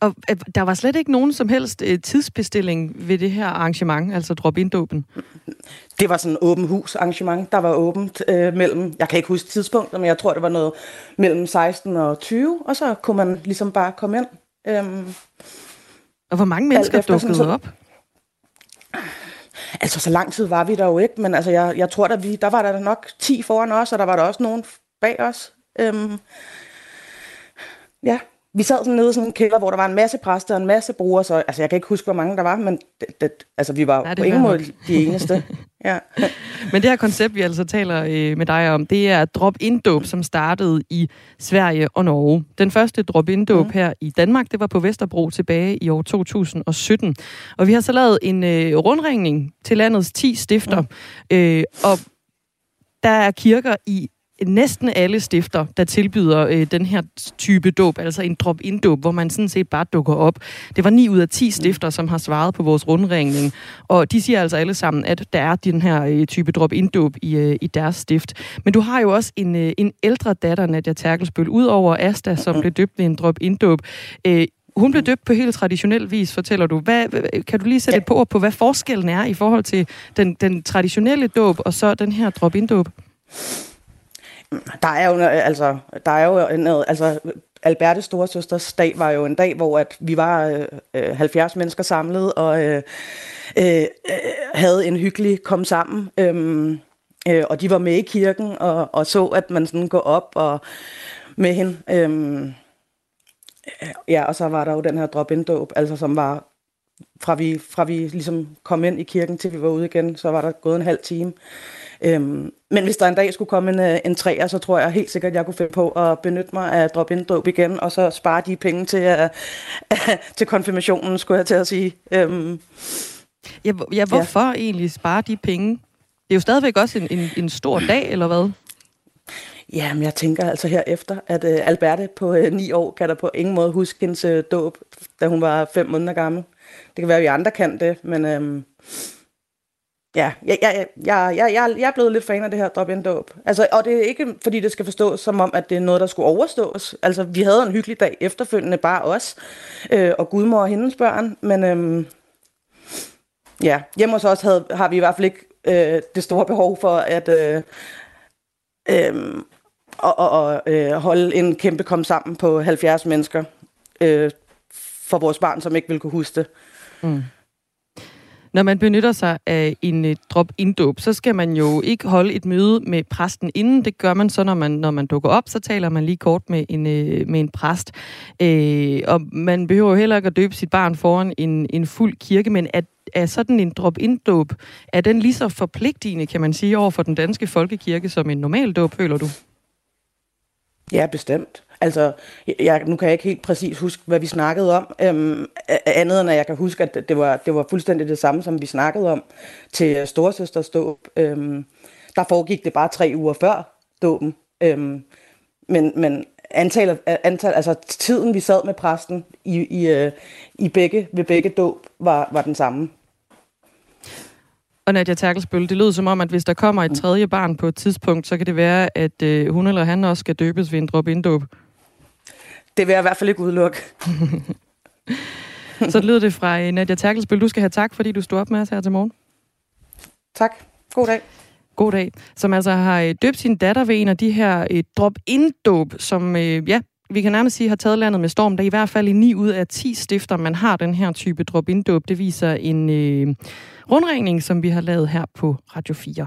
Og øh, der var slet ikke nogen som helst øh, tidsbestilling ved det her arrangement, altså drop-in-dåben? Det var sådan en åben hus arrangement, der var åbent øh, mellem, jeg kan ikke huske tidspunktet, men jeg tror, det var noget mellem 16 og 20, og så kunne man ligesom bare komme ind. Øhm, og hvor mange mennesker dukkede så, op? Altså, så lang tid var vi der jo ikke, men altså, jeg, jeg tror, der, vi, der var der nok 10 foran os, og der var der også nogen bag os. Øhm, ja, vi sad sådan nede i sådan en kælder, hvor der var en masse præster og en masse brugere, så altså, jeg kan ikke huske, hvor mange der var, men det, det, altså, vi var Nej, på ingen måde de eneste. ja. men det her koncept, vi altså taler øh, med dig om, det er drop-in-dåb, som startede i Sverige og Norge. Den første drop-in-dåb mm. her i Danmark, det var på Vesterbro tilbage i år 2017. Og vi har så lavet en øh, rundringning til landets 10 stifter, mm. øh, og der er kirker i næsten alle stifter, der tilbyder øh, den her type dåb, altså en drop-in-dåb, hvor man sådan set bare dukker op. Det var 9 ud af 10 stifter, som har svaret på vores rundringning, og de siger altså alle sammen, at der er den her øh, type drop-in-dåb i, øh, i deres stift. Men du har jo også en, øh, en ældre datter, Nadia Terkelsbøl, ud over Asta, som blev døbt ved en drop-in-dåb. Øh, hun blev døbt på helt traditionel vis, fortæller du. Hvad, kan du lige sætte ja. et på ord på, hvad forskellen er i forhold til den, den traditionelle dåb og så den her drop-in-dåb? Der er jo, øh, altså, der er jo noget, øh, altså, Albertes storesøsters dag var jo en dag, hvor at vi var øh, øh 70 mennesker samlet og øh, øh, havde en hyggelig kom sammen. Øh, øh, og de var med i kirken og, og så, at man sådan går op og med hende. Øhm, øh, ja, og så var der jo den her drop-in-dåb, altså som var fra vi, fra vi ligesom kom ind i kirken til vi var ude igen, så var der gået en halv time. Øhm, men hvis der en dag skulle komme en, øh, en træer, så tror jeg helt sikkert, at jeg kunne finde på at benytte mig af drop in dåb igen, og så spare de penge til, uh, til konfirmationen, skulle jeg til at sige. Øhm, ja, ja, hvorfor ja. egentlig spare de penge? Det er jo stadigvæk også en, en, en stor dag, eller hvad? Jamen, jeg tænker altså herefter, at uh, Alberte på uh, ni år kan der på ingen måde huske hendes uh, dåb, da hun var fem måneder gammel. Det kan være, at vi andre kan det, men... Uh, Ja, jeg, jeg, jeg, jeg, jeg, jeg er blevet lidt fan af det her drop in dope. Altså, og det er ikke, fordi det skal forstås som om, at det er noget, der skulle overstås. Altså, vi havde en hyggelig dag efterfølgende, bare os, øh, og gudmor og hendes børn, men øhm, ja, hjemme hos os havde, har vi i hvert fald ikke øh, det store behov for, at, øh, øh, og, og, og øh, holde en kæmpe kom sammen på 70 mennesker øh, for vores barn, som ikke vil kunne huske det. Mm. Når man benytter sig af en øh, drop indåb, så skal man jo ikke holde et møde med præsten inden. Det gør man så, når man, når man dukker op, så taler man lige kort med en, øh, med en præst. Øh, og man behøver jo heller ikke at døbe sit barn foran en, en fuld kirke, men at er sådan en drop indåb er den lige så forpligtigende, kan man sige, over for den danske folkekirke som en normal dåb, føler du? Ja, bestemt. Altså, jeg, nu kan jeg ikke helt præcis huske, hvad vi snakkede om, øhm, andet end at jeg kan huske, at det var, det var fuldstændig det samme, som vi snakkede om til storesøsters dåb. Øhm, der foregik det bare tre uger før dåben. Øhm, men, men antal, antal, altså tiden, vi sad med præsten i, i, øh, i begge, ved begge dåb, var, var den samme. Og Nadia Terkelsbøl, det lyder som om, at hvis der kommer et tredje barn på et tidspunkt, så kan det være, at øh, hun eller han også skal døbes ved en drop-in-dåb. Det vil jeg i hvert fald ikke udelukke. så lyder det fra øh, Nadia Terkelsbøl. Du skal have tak, fordi du stod op med os her til morgen. Tak. God dag. God dag. Som altså har øh, døbt sin datter ved en af de her et drop-in-dåb, som øh, ja, vi kan nærmest sige, har taget landet med storm. Der er i hvert fald i 9 ud af 10 stifter, man har den her type drop-in-dåb. Det viser en øh, rundringning, som vi har lavet her på Radio 4.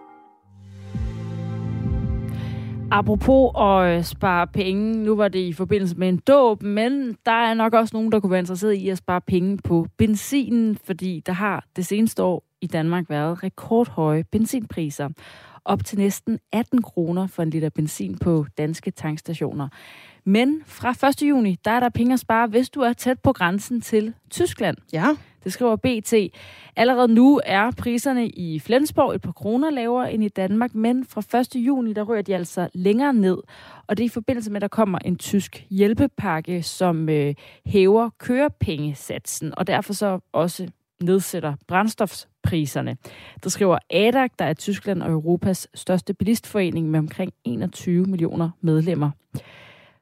Apropos at øh, spare penge, nu var det i forbindelse med en dåb, men der er nok også nogen, der kunne være interesseret i at spare penge på benzinen, fordi der har det seneste år i Danmark været rekordhøje benzinpriser. Op til næsten 18 kroner for en liter benzin på danske tankstationer. Men fra 1. juni, der er der penge at spare, hvis du er tæt på grænsen til Tyskland. Ja. Det skriver BT. Allerede nu er priserne i Flensborg et par kroner lavere end i Danmark, men fra 1. juni, der rører de altså længere ned. Og det er i forbindelse med, at der kommer en tysk hjælpepakke, som øh, hæver kørepengesatsen, og derfor så også nedsætter brændstofspriserne. Det skriver ADAC, der er Tyskland og Europas største bilistforening med omkring 21 millioner medlemmer.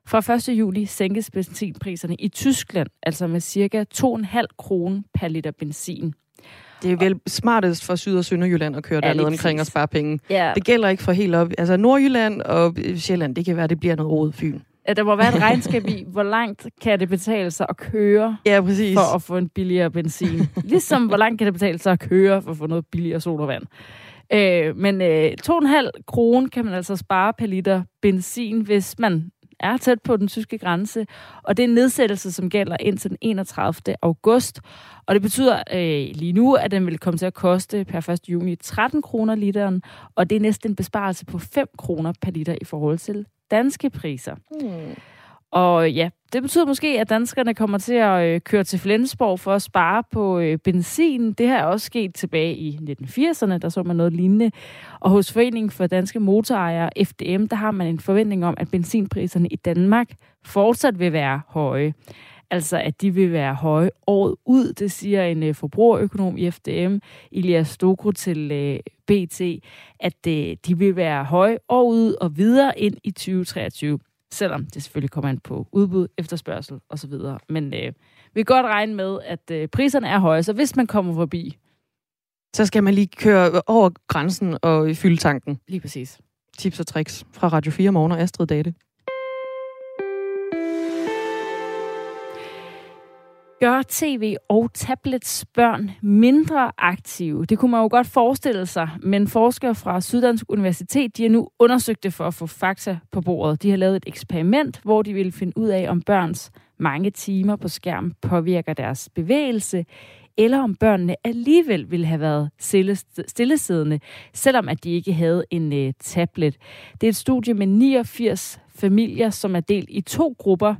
Fra 1. juli sænkes benzinpriserne i Tyskland, altså med cirka 2,5 kroner per liter benzin. Det er vel smartest for Syd- og Sønderjylland at køre ja, dernede omkring og spare penge. Ja. Det gælder ikke for helt op. Altså Nordjylland og Sjælland, det kan være, det bliver noget råd Fyn. Ja, der må være et regnskab i, hvor langt kan det betale sig at køre ja, præcis. for at få en billigere benzin. Ligesom hvor langt kan det betale sig at køre for at få noget billigere sodavand. Øh, men øh, 2,5 kroner kan man altså spare per liter benzin, hvis man er tæt på den tyske grænse, og det er en nedsættelse, som gælder indtil den 31. august. Og det betyder øh, lige nu, at den vil komme til at koste per 1. juni 13 kroner literen, og det er næsten en besparelse på 5 kroner per liter i forhold til danske priser. Hmm. Og ja, det betyder måske, at danskerne kommer til at øh, køre til Flensborg for at spare på øh, benzin. Det har også sket tilbage i 1980'erne, der så man noget lignende. Og hos Foreningen for Danske Motorejere, FDM, der har man en forventning om, at benzinpriserne i Danmark fortsat vil være høje. Altså, at de vil være høje året ud, det siger en øh, forbrugerøkonom i FDM, Ilias Stokro til øh, BT, at øh, de vil være høje året ud og videre ind i 2023 selvom det selvfølgelig kommer an på udbud, efterspørgsel osv. Men øh, vi kan godt regne med, at øh, priserne er høje, så hvis man kommer forbi... Så skal man lige køre over grænsen og fylde tanken. Lige præcis. Tips og tricks fra Radio 4 Morgen og Astrid Date. Gør tv og tablets børn mindre aktive. Det kunne man jo godt forestille sig, men forskere fra Syddansk Universitet de har nu undersøgt det for at få fakta på bordet. De har lavet et eksperiment, hvor de ville finde ud af, om børns mange timer på skærm påvirker deres bevægelse, eller om børnene alligevel ville have været stillesiddende, selvom at de ikke havde en øh, tablet. Det er et studie med 89 familier, som er delt i to grupper.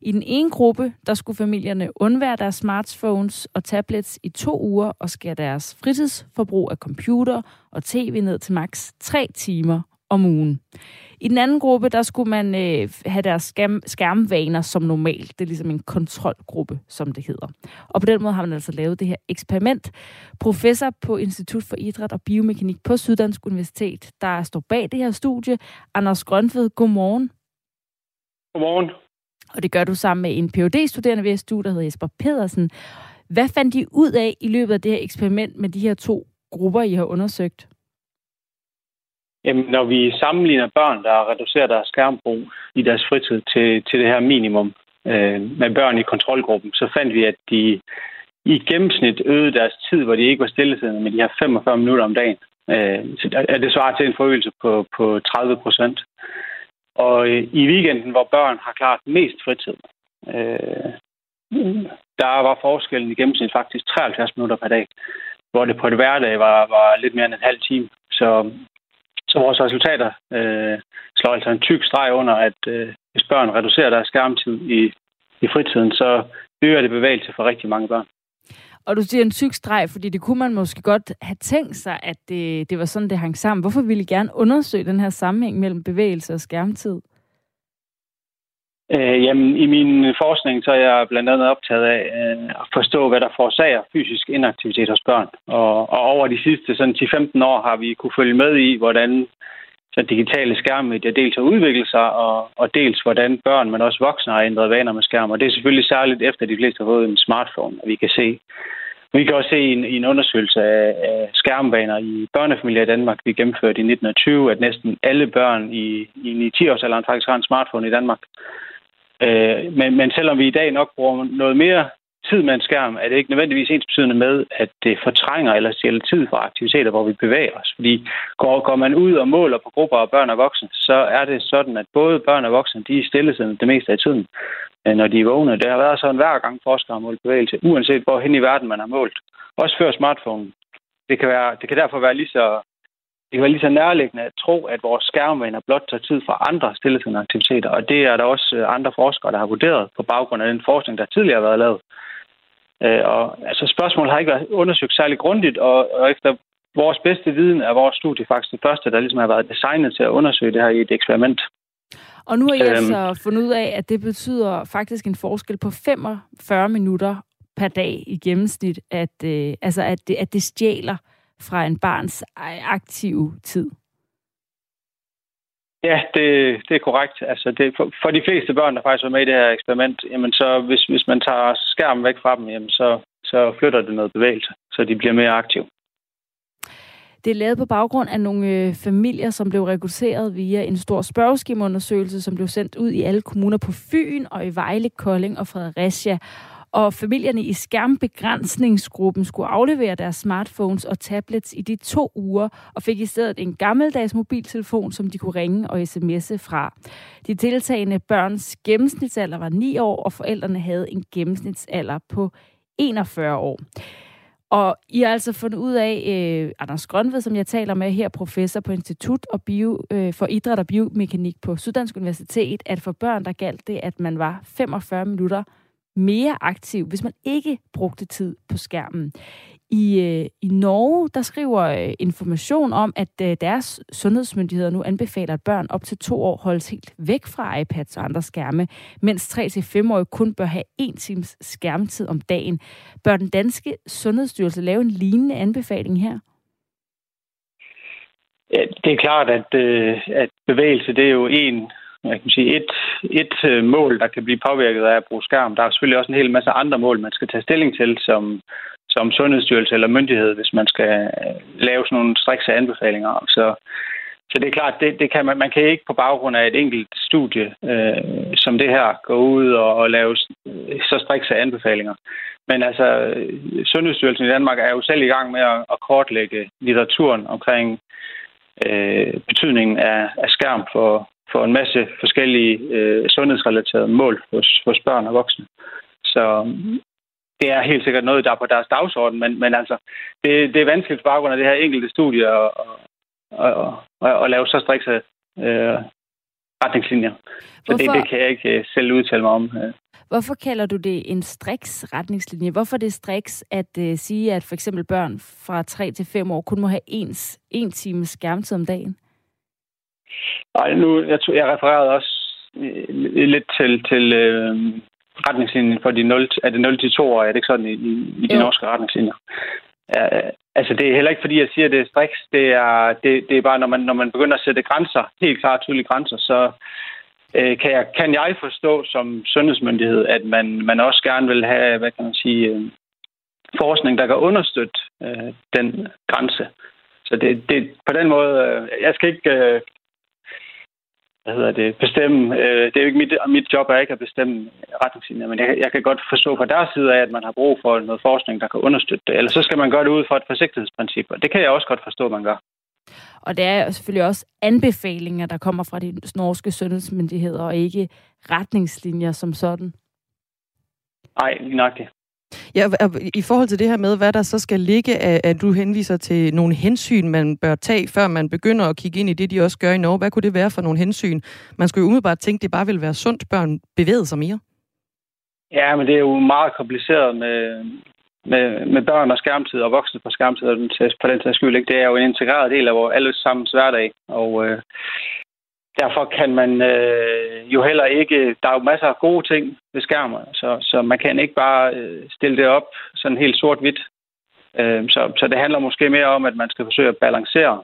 I den ene gruppe, der skulle familierne undvære deres smartphones og tablets i to uger og skære deres fritidsforbrug af computer og tv ned til maks 3 timer om ugen. I den anden gruppe, der skulle man øh, have deres skærm, skærmvaner som normalt. Det er ligesom en kontrolgruppe, som det hedder. Og på den måde har man altså lavet det her eksperiment. Professor på Institut for Idræt og Biomekanik på Syddansk Universitet, der står bag det her studie, Anders Grønved. Godmorgen. Godmorgen. Og det gør du sammen med en phd studerende ved SDU, der hedder Jesper Pedersen. Hvad fandt de ud af i løbet af det her eksperiment med de her to grupper, I har undersøgt? Jamen, når vi sammenligner børn, der reducerer deres skærmbrug i deres fritid til, til det her minimum øh, med børn i kontrolgruppen, så fandt vi, at de i gennemsnit øgede deres tid, hvor de ikke var stillesiddende med de her 45 minutter om dagen. Øh, så det svarer til en forøgelse på, på 30 procent. Og øh, i weekenden, hvor børn har klart mest fritid, øh, der var forskellen i gennemsnit faktisk 73 minutter per dag, hvor det på et hverdag var, var lidt mere end en halv time. Så så vores resultater øh, slår altså en tyk streg under, at øh, hvis børn reducerer deres skærmtid i, i fritiden, så øger det bevægelse for rigtig mange børn. Og du siger en tyk streg, fordi det kunne man måske godt have tænkt sig, at det, det var sådan, det hang sammen. Hvorfor ville I gerne undersøge den her sammenhæng mellem bevægelse og skærmtid? Øh, jamen, i min forskning så er jeg blandt andet optaget af øh, at forstå, hvad der forårsager fysisk inaktivitet hos børn. Og, og over de sidste sådan 10-15 år har vi kunne følge med i, hvordan så digitale skærmmedier dels har udviklet sig, og, og dels hvordan børn, men også voksne har ændret vaner med skærm. Og det er selvfølgelig særligt efter, at de fleste har fået en smartphone, at vi kan se. Vi kan også se i en, i en undersøgelse af, af skærmvaner i børnefamilier i Danmark, vi gennemførte i 1920, at næsten alle børn i, i 9-10-årsalderen faktisk har en smartphone i Danmark. Øh, men, men selvom vi i dag nok bruger noget mere tid med en skærm, er det ikke nødvendigvis ens betydende med, at det fortrænger eller stjæler tid fra aktiviteter, hvor vi bevæger os. Fordi går, går man ud og måler på grupper af børn og voksne, så er det sådan, at både børn og voksne, de er stillesiddende det meste af tiden, øh, når de er vågne. Det har været sådan hver gang forskere har målt bevægelse, uanset hvor hen i verden man har målt. Også før smartphone. Det kan, være, det kan derfor være lige så det kan være lige så nærliggende at tro, at vores skærmvaner blot tager tid fra andre stillesiddende aktiviteter, og det er der også øh, andre forskere, der har vurderet på baggrund af den forskning, der tidligere har været lavet. Øh, og altså, spørgsmålet har ikke været undersøgt særlig grundigt, og, og efter vores bedste viden er vores studie faktisk det første, der ligesom har været designet til at undersøge det her i et eksperiment. Og nu har I øhm, altså fundet ud af, at det betyder faktisk en forskel på 45 minutter per dag i gennemsnit, at, øh, altså at, det, at det stjæler fra en barns aktive tid. Ja, det, det er korrekt. Altså det, for, for de fleste børn, der faktisk var med i det her eksperiment, jamen så hvis, hvis man tager skærmen væk fra dem, jamen så, så flytter det noget bevægelse, så de bliver mere aktive. Det er lavet på baggrund af nogle øh, familier, som blev rekrutteret via en stor spørgeskemaundersøgelse, som blev sendt ud i alle kommuner på Fyn og i Vejle, Kolding og Fredericia og familierne i skærmbegrænsningsgruppen skulle aflevere deres smartphones og tablets i de to uger, og fik i stedet en gammeldags mobiltelefon, som de kunne ringe og sms'e fra. De deltagende børns gennemsnitsalder var 9 år, og forældrene havde en gennemsnitsalder på 41 år. Og I har altså fundet ud af, øh, Anders Grønved, som jeg taler med her, professor på Institut og Bio, øh, for Idræt og Biomekanik på Syddansk Universitet, at for børn, der galt det, at man var 45 minutter mere aktiv, hvis man ikke brugte tid på skærmen. I, øh, I Norge, der skriver øh, information om, at øh, deres sundhedsmyndigheder nu anbefaler, at børn op til to år holdes helt væk fra iPads og andre skærme, mens 3-5-årige kun bør have en times skærmtid om dagen. Bør den danske sundhedsstyrelse lave en lignende anbefaling her? Ja, det er klart, at, øh, at bevægelse det er jo en jeg kan sige, et, et øh, mål, der kan blive påvirket af at bruge skærm. Der er selvfølgelig også en hel masse andre mål, man skal tage stilling til som, som sundhedsstyrelse eller myndighed, hvis man skal øh, lave sådan nogle strikse anbefalinger. Så, så det er klart, det, det kan man, man kan ikke på baggrund af et enkelt studie øh, som det her gå ud og, og lave øh, så strikse anbefalinger. Men altså, Sundhedsstyrelsen i Danmark er jo selv i gang med at, at kortlægge litteraturen omkring øh, betydningen af, af skærm for, for en masse forskellige øh, sundhedsrelaterede mål hos, hos børn og voksne. Så det er helt sikkert noget, der er på deres dagsorden, men, men altså, det, det er vanskeligt på baggrund af det her enkelte studie at, at, at, at, lave så strikse øh, retningslinjer. Så det, det kan jeg ikke øh, selv udtale mig om. Øh. Hvorfor kalder du det en striks retningslinje? Hvorfor er det striks at uh, sige, at for eksempel børn fra 3 til 5 år kun må have ens, en time skærmtid om dagen? Nej, nu, jeg, tror, jeg refererede også øh, lidt til, til øh, retningslinjen for de 0, er det 0 til 2 år, er det ikke sådan i, i, de norske retningslinjer? Ja, altså, det er heller ikke, fordi jeg siger, at det er striks. Det er, det, det er bare, når man, når man begynder at sætte grænser, helt klart tydelige grænser, så øh, kan, jeg, kan jeg forstå som sundhedsmyndighed, at man, man også gerne vil have, hvad kan man sige, øh, forskning, der kan understøtte øh, den grænse. Så det, det på den måde, øh, jeg skal ikke øh, hvad hedder det, bestemme, øh, det er jo ikke mit, mit job er ikke at bestemme retningslinjer, men jeg, jeg kan godt forstå fra deres side af, at man har brug for noget forskning, der kan understøtte det. Eller så skal man gøre det ud fra et forsigtighedsprincip, og det kan jeg også godt forstå, man gør. Og det er selvfølgelig også anbefalinger, der kommer fra de norske sundhedsmyndigheder, og ikke retningslinjer som sådan. Nej, lige nok det. Ja, i forhold til det her med, hvad der så skal ligge, at du henviser til nogle hensyn, man bør tage, før man begynder at kigge ind i det, de også gør i Norge. Hvad kunne det være for nogle hensyn? Man skulle jo umiddelbart tænke, at det bare ville være sundt, børn bevægede sig mere. Ja, men det er jo meget kompliceret med, med, med børn og skærmtid og voksne på skærmtid, og på den sags skyld. Ikke? Det er jo en integreret del af vores alle sammens hverdag. Og øh, derfor kan man øh, jo heller ikke... Der er jo masser af gode ting ved skærmer, så, så man kan ikke bare øh, stille det op sådan helt sort-hvidt. Øh, så, så det handler måske mere om, at man skal forsøge at balancere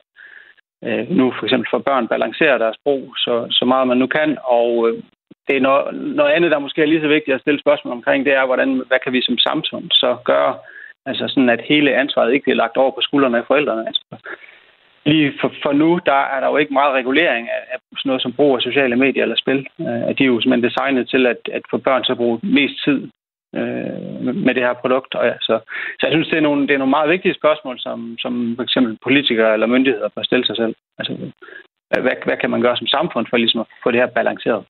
øh, nu for eksempel for børn balancere deres brug så, så meget man nu kan, og øh, det er noget, noget andet, der måske er lige så vigtigt at stille spørgsmål omkring, det er, hvordan, hvad kan vi som samfund så gøre, altså sådan, at hele ansvaret ikke bliver lagt over på skuldrene af forældrene. Altså, lige for, for nu, der er der jo ikke meget regulering af, af sådan noget som brug af sociale medier eller spil. Øh, de er jo simpelthen designet til at, at få børn til at bruge mest tid øh, med det her produkt. Og ja, så, så jeg synes, det er, nogle, det er nogle meget vigtige spørgsmål, som, som for eksempel politikere eller myndigheder bør stille sig selv. Altså, hvad, hvad kan man gøre som samfund for ligesom at få det her balanceret?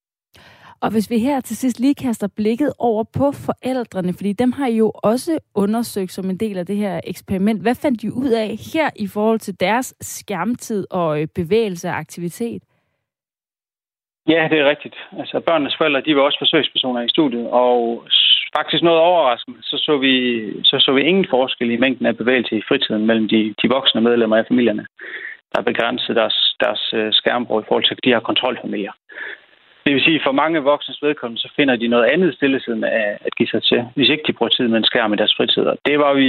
Og hvis vi her til sidst lige kaster blikket over på forældrene, fordi dem har I jo også undersøgt som en del af det her eksperiment. Hvad fandt I ud af her i forhold til deres skærmtid og øh, bevægelse og aktivitet? Ja, det er rigtigt. Altså børnenes forældre, de var også forsøgspersoner i studiet, og faktisk noget overraskende, så så vi, så så vi ingen forskel i mængden af bevægelse i fritiden mellem de, de voksne medlemmer af familierne, der begrænsede deres, deres øh, skærmbrug i forhold til de her kontrolfamilier. Det vil sige, at for mange voksnes vedkommende, så finder de noget andet stillesiden af at give sig til, hvis ikke de bruger tid med en skærm i deres fritid. Og det var vi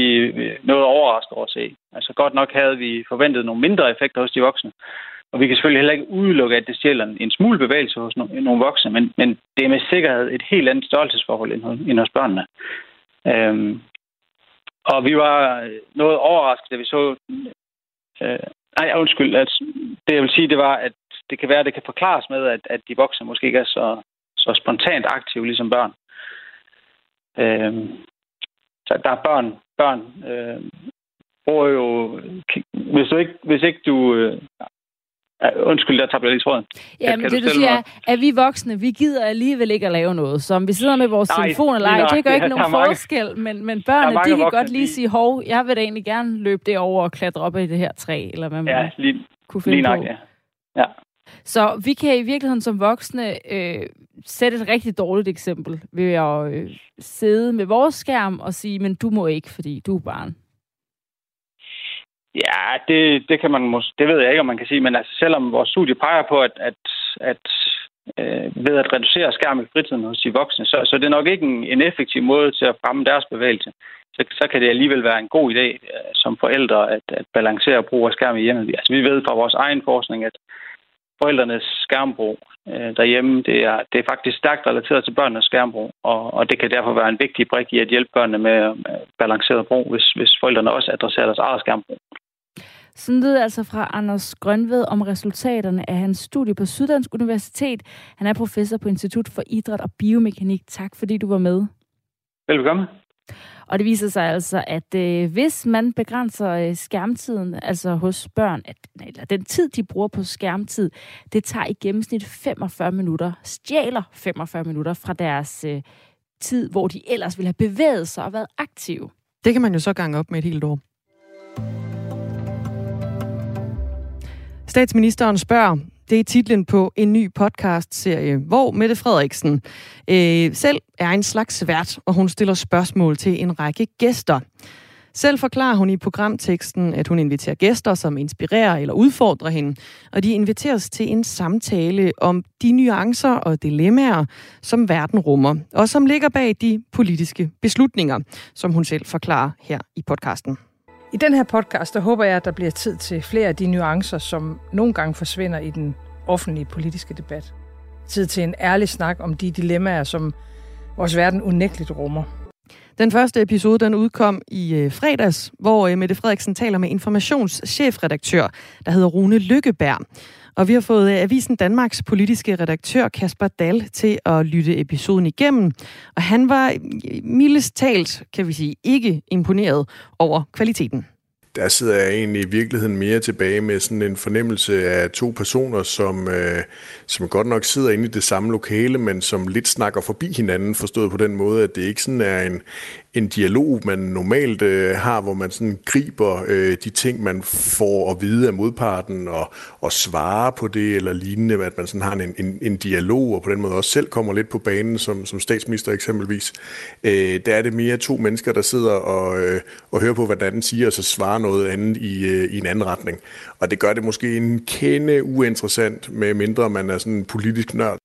noget overrasket over at se. Altså godt nok havde vi forventet nogle mindre effekter hos de voksne. Og vi kan selvfølgelig heller ikke udelukke, at det stjæler en smule bevægelse hos nogle voksne, men, men det er med sikkerhed et helt andet størrelsesforhold end hos børnene. Øhm, og vi var noget overrasket, da vi så... Øh, nej, undskyld. At det jeg vil sige, det var, at det kan være, at det kan forklares med, at, at de voksne måske ikke er så, så spontant aktive ligesom børn. Øh, så der er børn, børn øh, bruger jo... Hvis, du ikke, hvis ikke du... Øh, undskyld, der tager jeg lige tråden. Ja, men det du siger er, at vi voksne, vi gider alligevel ikke at lave noget. Så om vi sidder med vores Nej, telefon eller ej, det gør ikke nogen mange, forskel. Men, men børnene, de kan voksne, godt lige sige, hov, jeg vil da egentlig gerne løbe det over og klatre op i det her træ, eller hvad man ja, lige, kunne finde lige nok, på. Ja. ja. Så vi kan i virkeligheden som voksne øh, sætte et rigtig dårligt eksempel ved at øh, sidde med vores skærm og sige, men du må ikke, fordi du er barn. Ja, det, det kan man måske, det ved jeg ikke, om man kan sige, men altså, selvom vores studie peger på, at, at, at øh, ved at reducere skærm i fritiden hos de voksne, så, så det er nok ikke en, en effektiv måde til at fremme deres bevægelse. Så, så kan det alligevel være en god idé øh, som forældre at, at balancere brug af skærm i hjemmet. Altså, vi ved fra vores egen forskning, at forældrenes skærmbrug øh, derhjemme, det er, det er faktisk stærkt relateret til børnenes skærmbrug, og, og det kan derfor være en vigtig brik i at hjælpe børnene med balanceret brug, hvis, hvis forældrene også adresserer deres eget skærmbrug. Sådan lød altså fra Anders Grønved om resultaterne af hans studie på Syddansk Universitet. Han er professor på Institut for Idræt og Biomekanik. Tak fordi du var med. Velkommen. Og det viser sig altså, at øh, hvis man begrænser øh, skærmtiden, altså hos børn, at, eller den tid, de bruger på skærmtid, det tager i gennemsnit 45 minutter, stjæler 45 minutter fra deres øh, tid, hvor de ellers ville have bevæget sig og været aktive. Det kan man jo så gange op med et helt år. Statsministeren spørger, det er titlen på en ny podcast-serie, hvor Mette Frederiksen øh, selv er en slags vært, og hun stiller spørgsmål til en række gæster. Selv forklarer hun i programteksten, at hun inviterer gæster, som inspirerer eller udfordrer hende, og de inviteres til en samtale om de nuancer og dilemmaer, som verden rummer, og som ligger bag de politiske beslutninger, som hun selv forklarer her i podcasten. I den her podcast, der håber jeg, at der bliver tid til flere af de nuancer, som nogle gange forsvinder i den offentlige politiske debat. Tid til en ærlig snak om de dilemmaer, som vores verden unægteligt rummer. Den første episode den udkom i øh, fredags, hvor øh, Mette Frederiksen taler med informationschefredaktør, der hedder Rune Lykkeberg. Og vi har fået øh, Avisen Danmarks politiske redaktør Kasper Dahl til at lytte episoden igennem. Og han var øh, mildest talt, kan vi sige, ikke imponeret over kvaliteten der sidder jeg egentlig i virkeligheden mere tilbage med sådan en fornemmelse af to personer, som, øh, som godt nok sidder inde i det samme lokale, men som lidt snakker forbi hinanden, forstået på den måde, at det ikke sådan er en, en dialog, man normalt øh, har, hvor man sådan griber øh, de ting, man får at vide af modparten, og, og svarer på det eller lignende, at man sådan har en, en, en dialog, og på den måde også selv kommer lidt på banen, som, som statsminister eksempelvis. Øh, der er det mere to mennesker, der sidder og, øh, og hører på, hvad den anden siger, og så svarer noget andet i, øh, i en anden retning. Og det gør det måske en kende uinteressant, med mindre man er sådan en politisk nørd.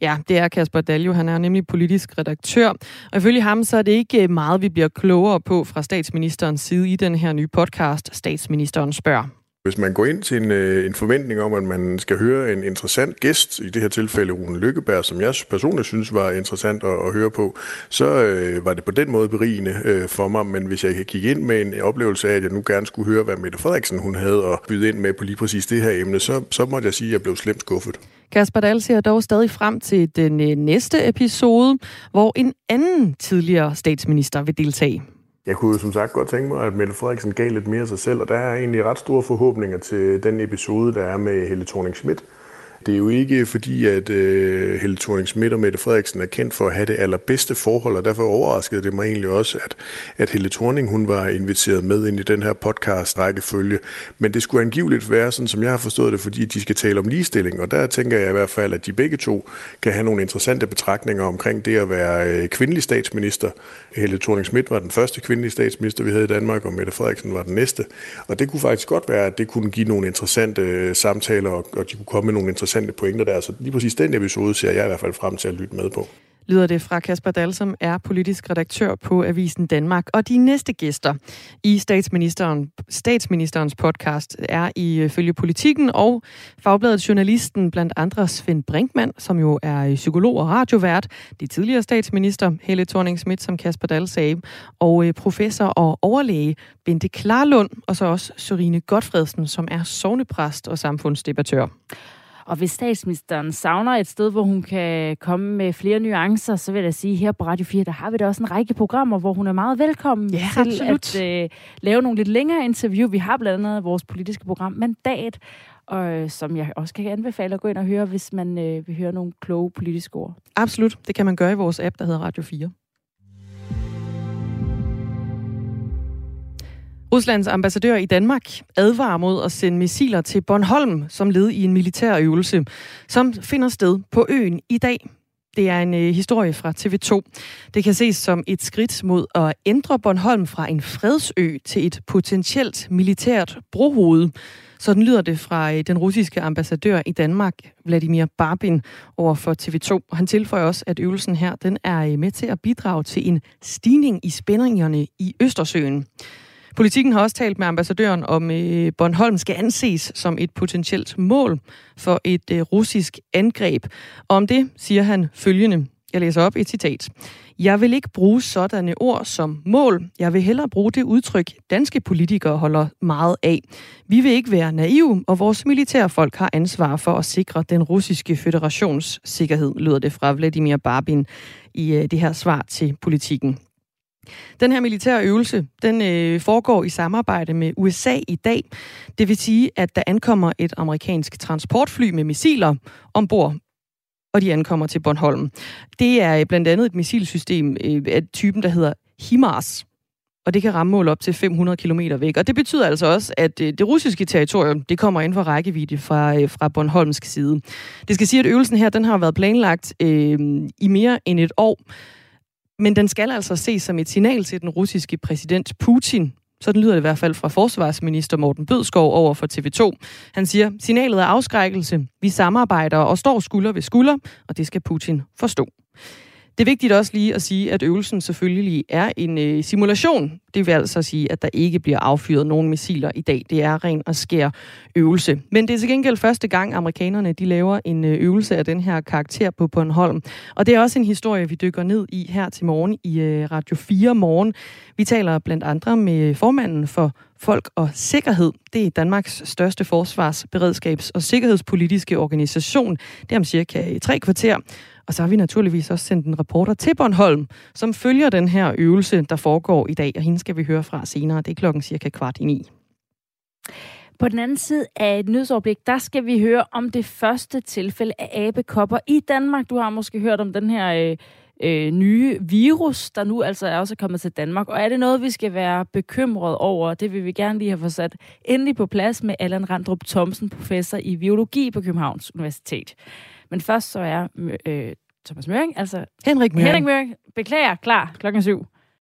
Ja, det er Kasper Daljo. Han er nemlig politisk redaktør. Og ifølge ham, så er det ikke meget, vi bliver klogere på fra statsministerens side i den her nye podcast, Statsministeren spørger. Hvis man går ind til en, øh, en forventning om, at man skal høre en interessant gæst, i det her tilfælde Rune Lykkeberg, som jeg personligt synes var interessant at, at høre på, så øh, var det på den måde berigende øh, for mig. Men hvis jeg gik ind med en oplevelse af, at jeg nu gerne skulle høre, hvad Mette Frederiksen hun havde at byde ind med på lige præcis det her emne, så, så måtte jeg sige, at jeg blev slemt skuffet. Kasper Dahl ser dog stadig frem til den øh, næste episode, hvor en anden tidligere statsminister vil deltage. Jeg kunne som sagt godt tænke mig, at Mette Frederiksen gav lidt mere af sig selv, og der er egentlig ret store forhåbninger til den episode, der er med Helle thorning Schmidt. Det er jo ikke fordi, at øh, Helle thorning Schmidt og Mette Frederiksen er kendt for at have det allerbedste forhold, og derfor overraskede det mig egentlig også, at, at Helle Thorning hun var inviteret med ind i den her podcast rækkefølge. Men det skulle angiveligt være sådan, som jeg har forstået det, fordi de skal tale om ligestilling, og der tænker jeg i hvert fald, at de begge to kan have nogle interessante betragtninger omkring det at være øh, kvindelig statsminister. Helle thorning Schmidt var den første kvindelige statsminister, vi havde i Danmark, og Mette Frederiksen var den næste. Og det kunne faktisk godt være, at det kunne give nogle interessante øh, samtaler, og, og de kunne komme med nogle interessante interessante pointer der. Så lige præcis den episode ser jeg i hvert fald frem til at lytte med på lyder det fra Kasper Dahl, som er politisk redaktør på Avisen Danmark. Og de næste gæster i statsministeren, statsministerens podcast er i følge politikken og fagbladet Journalisten, blandt andre Svend Brinkmann, som jo er psykolog og radiovært, de tidligere statsminister Helle thorning Schmidt, som Kasper Dahl sagde, og øh, professor og overlæge Bente Klarlund, og så også Sorine Godfredsen, som er sovnepræst og samfundsdebattør. Og hvis statsministeren savner et sted, hvor hun kan komme med flere nuancer, så vil jeg sige, her på Radio 4, der har vi da også en række programmer, hvor hun er meget velkommen ja, til absolut. at øh, lave nogle lidt længere interview. Vi har blandt andet vores politiske program Mandat, og, øh, som jeg også kan anbefale at gå ind og høre, hvis man øh, vil høre nogle kloge politiske ord. Absolut. Det kan man gøre i vores app, der hedder Radio 4. Ruslands ambassadør i Danmark advarer mod at sende missiler til Bornholm som led i en militær øvelse, som finder sted på øen i dag. Det er en øh, historie fra TV2. Det kan ses som et skridt mod at ændre Bornholm fra en fredsø til et potentielt militært brohoved. Sådan lyder det fra øh, den russiske ambassadør i Danmark, Vladimir Barbin, over for TV2. Han tilføjer også, at øvelsen her den er øh, med til at bidrage til en stigning i spændingerne i Østersøen. Politikken har også talt med ambassadøren om, at Bornholm skal anses som et potentielt mål for et øh, russisk angreb. Og om det siger han følgende. Jeg læser op et citat. Jeg vil ikke bruge sådanne ord som mål. Jeg vil hellere bruge det udtryk, danske politikere holder meget af. Vi vil ikke være naive, og vores militærfolk har ansvar for at sikre den russiske federations sikkerhed, lyder det fra Vladimir Barbin i øh, det her svar til politikken. Den her militære øvelse, den øh, foregår i samarbejde med USA i dag. Det vil sige, at der ankommer et amerikansk transportfly med missiler ombord og de ankommer til Bornholm. Det er øh, blandt andet et missilsystem øh, af typen, der hedder HIMARS, og det kan ramme mål op til 500 km væk. Og det betyder altså også, at øh, det russiske territorium, det kommer ind for rækkevidde fra, øh, fra Bornholmsk side. Det skal sige, at øvelsen her, den har været planlagt øh, i mere end et år. Men den skal altså ses som et signal til den russiske præsident Putin. Sådan lyder det i hvert fald fra forsvarsminister Morten Bødskov over for TV2. Han siger, signalet er afskrækkelse. Vi samarbejder og står skulder ved skulder, og det skal Putin forstå. Det er vigtigt også lige at sige, at øvelsen selvfølgelig er en øh, simulation. Det vil altså sige, at der ikke bliver affyret nogen missiler i dag. Det er ren og skær øvelse. Men det er til gengæld første gang, amerikanerne de laver en øh, øvelse af den her karakter på Bornholm. Og det er også en historie, vi dykker ned i her til morgen i øh, Radio 4 morgen. Vi taler blandt andre med formanden for Folk og Sikkerhed. Det er Danmarks største forsvars-, beredskabs- og sikkerhedspolitiske organisation. Det er om cirka øh, tre kvarter. Og så har vi naturligvis også sendt en reporter til Bornholm, som følger den her øvelse, der foregår i dag, og hende skal vi høre fra senere. Det er klokken cirka kvart i ni. På den anden side af et nyhedsoverblik, der skal vi høre om det første tilfælde af abekopper i Danmark. Du har måske hørt om den her øh, øh, nye virus, der nu altså er også kommet til Danmark. Og er det noget, vi skal være bekymret over? Det vil vi gerne lige have fået sat endelig på plads med Allan Randrup Thomsen, professor i biologi på Københavns Universitet. Men først så er øh, Thomas Møring, altså Henrik Møring. Henrik Møring, beklager, klar klokken syv.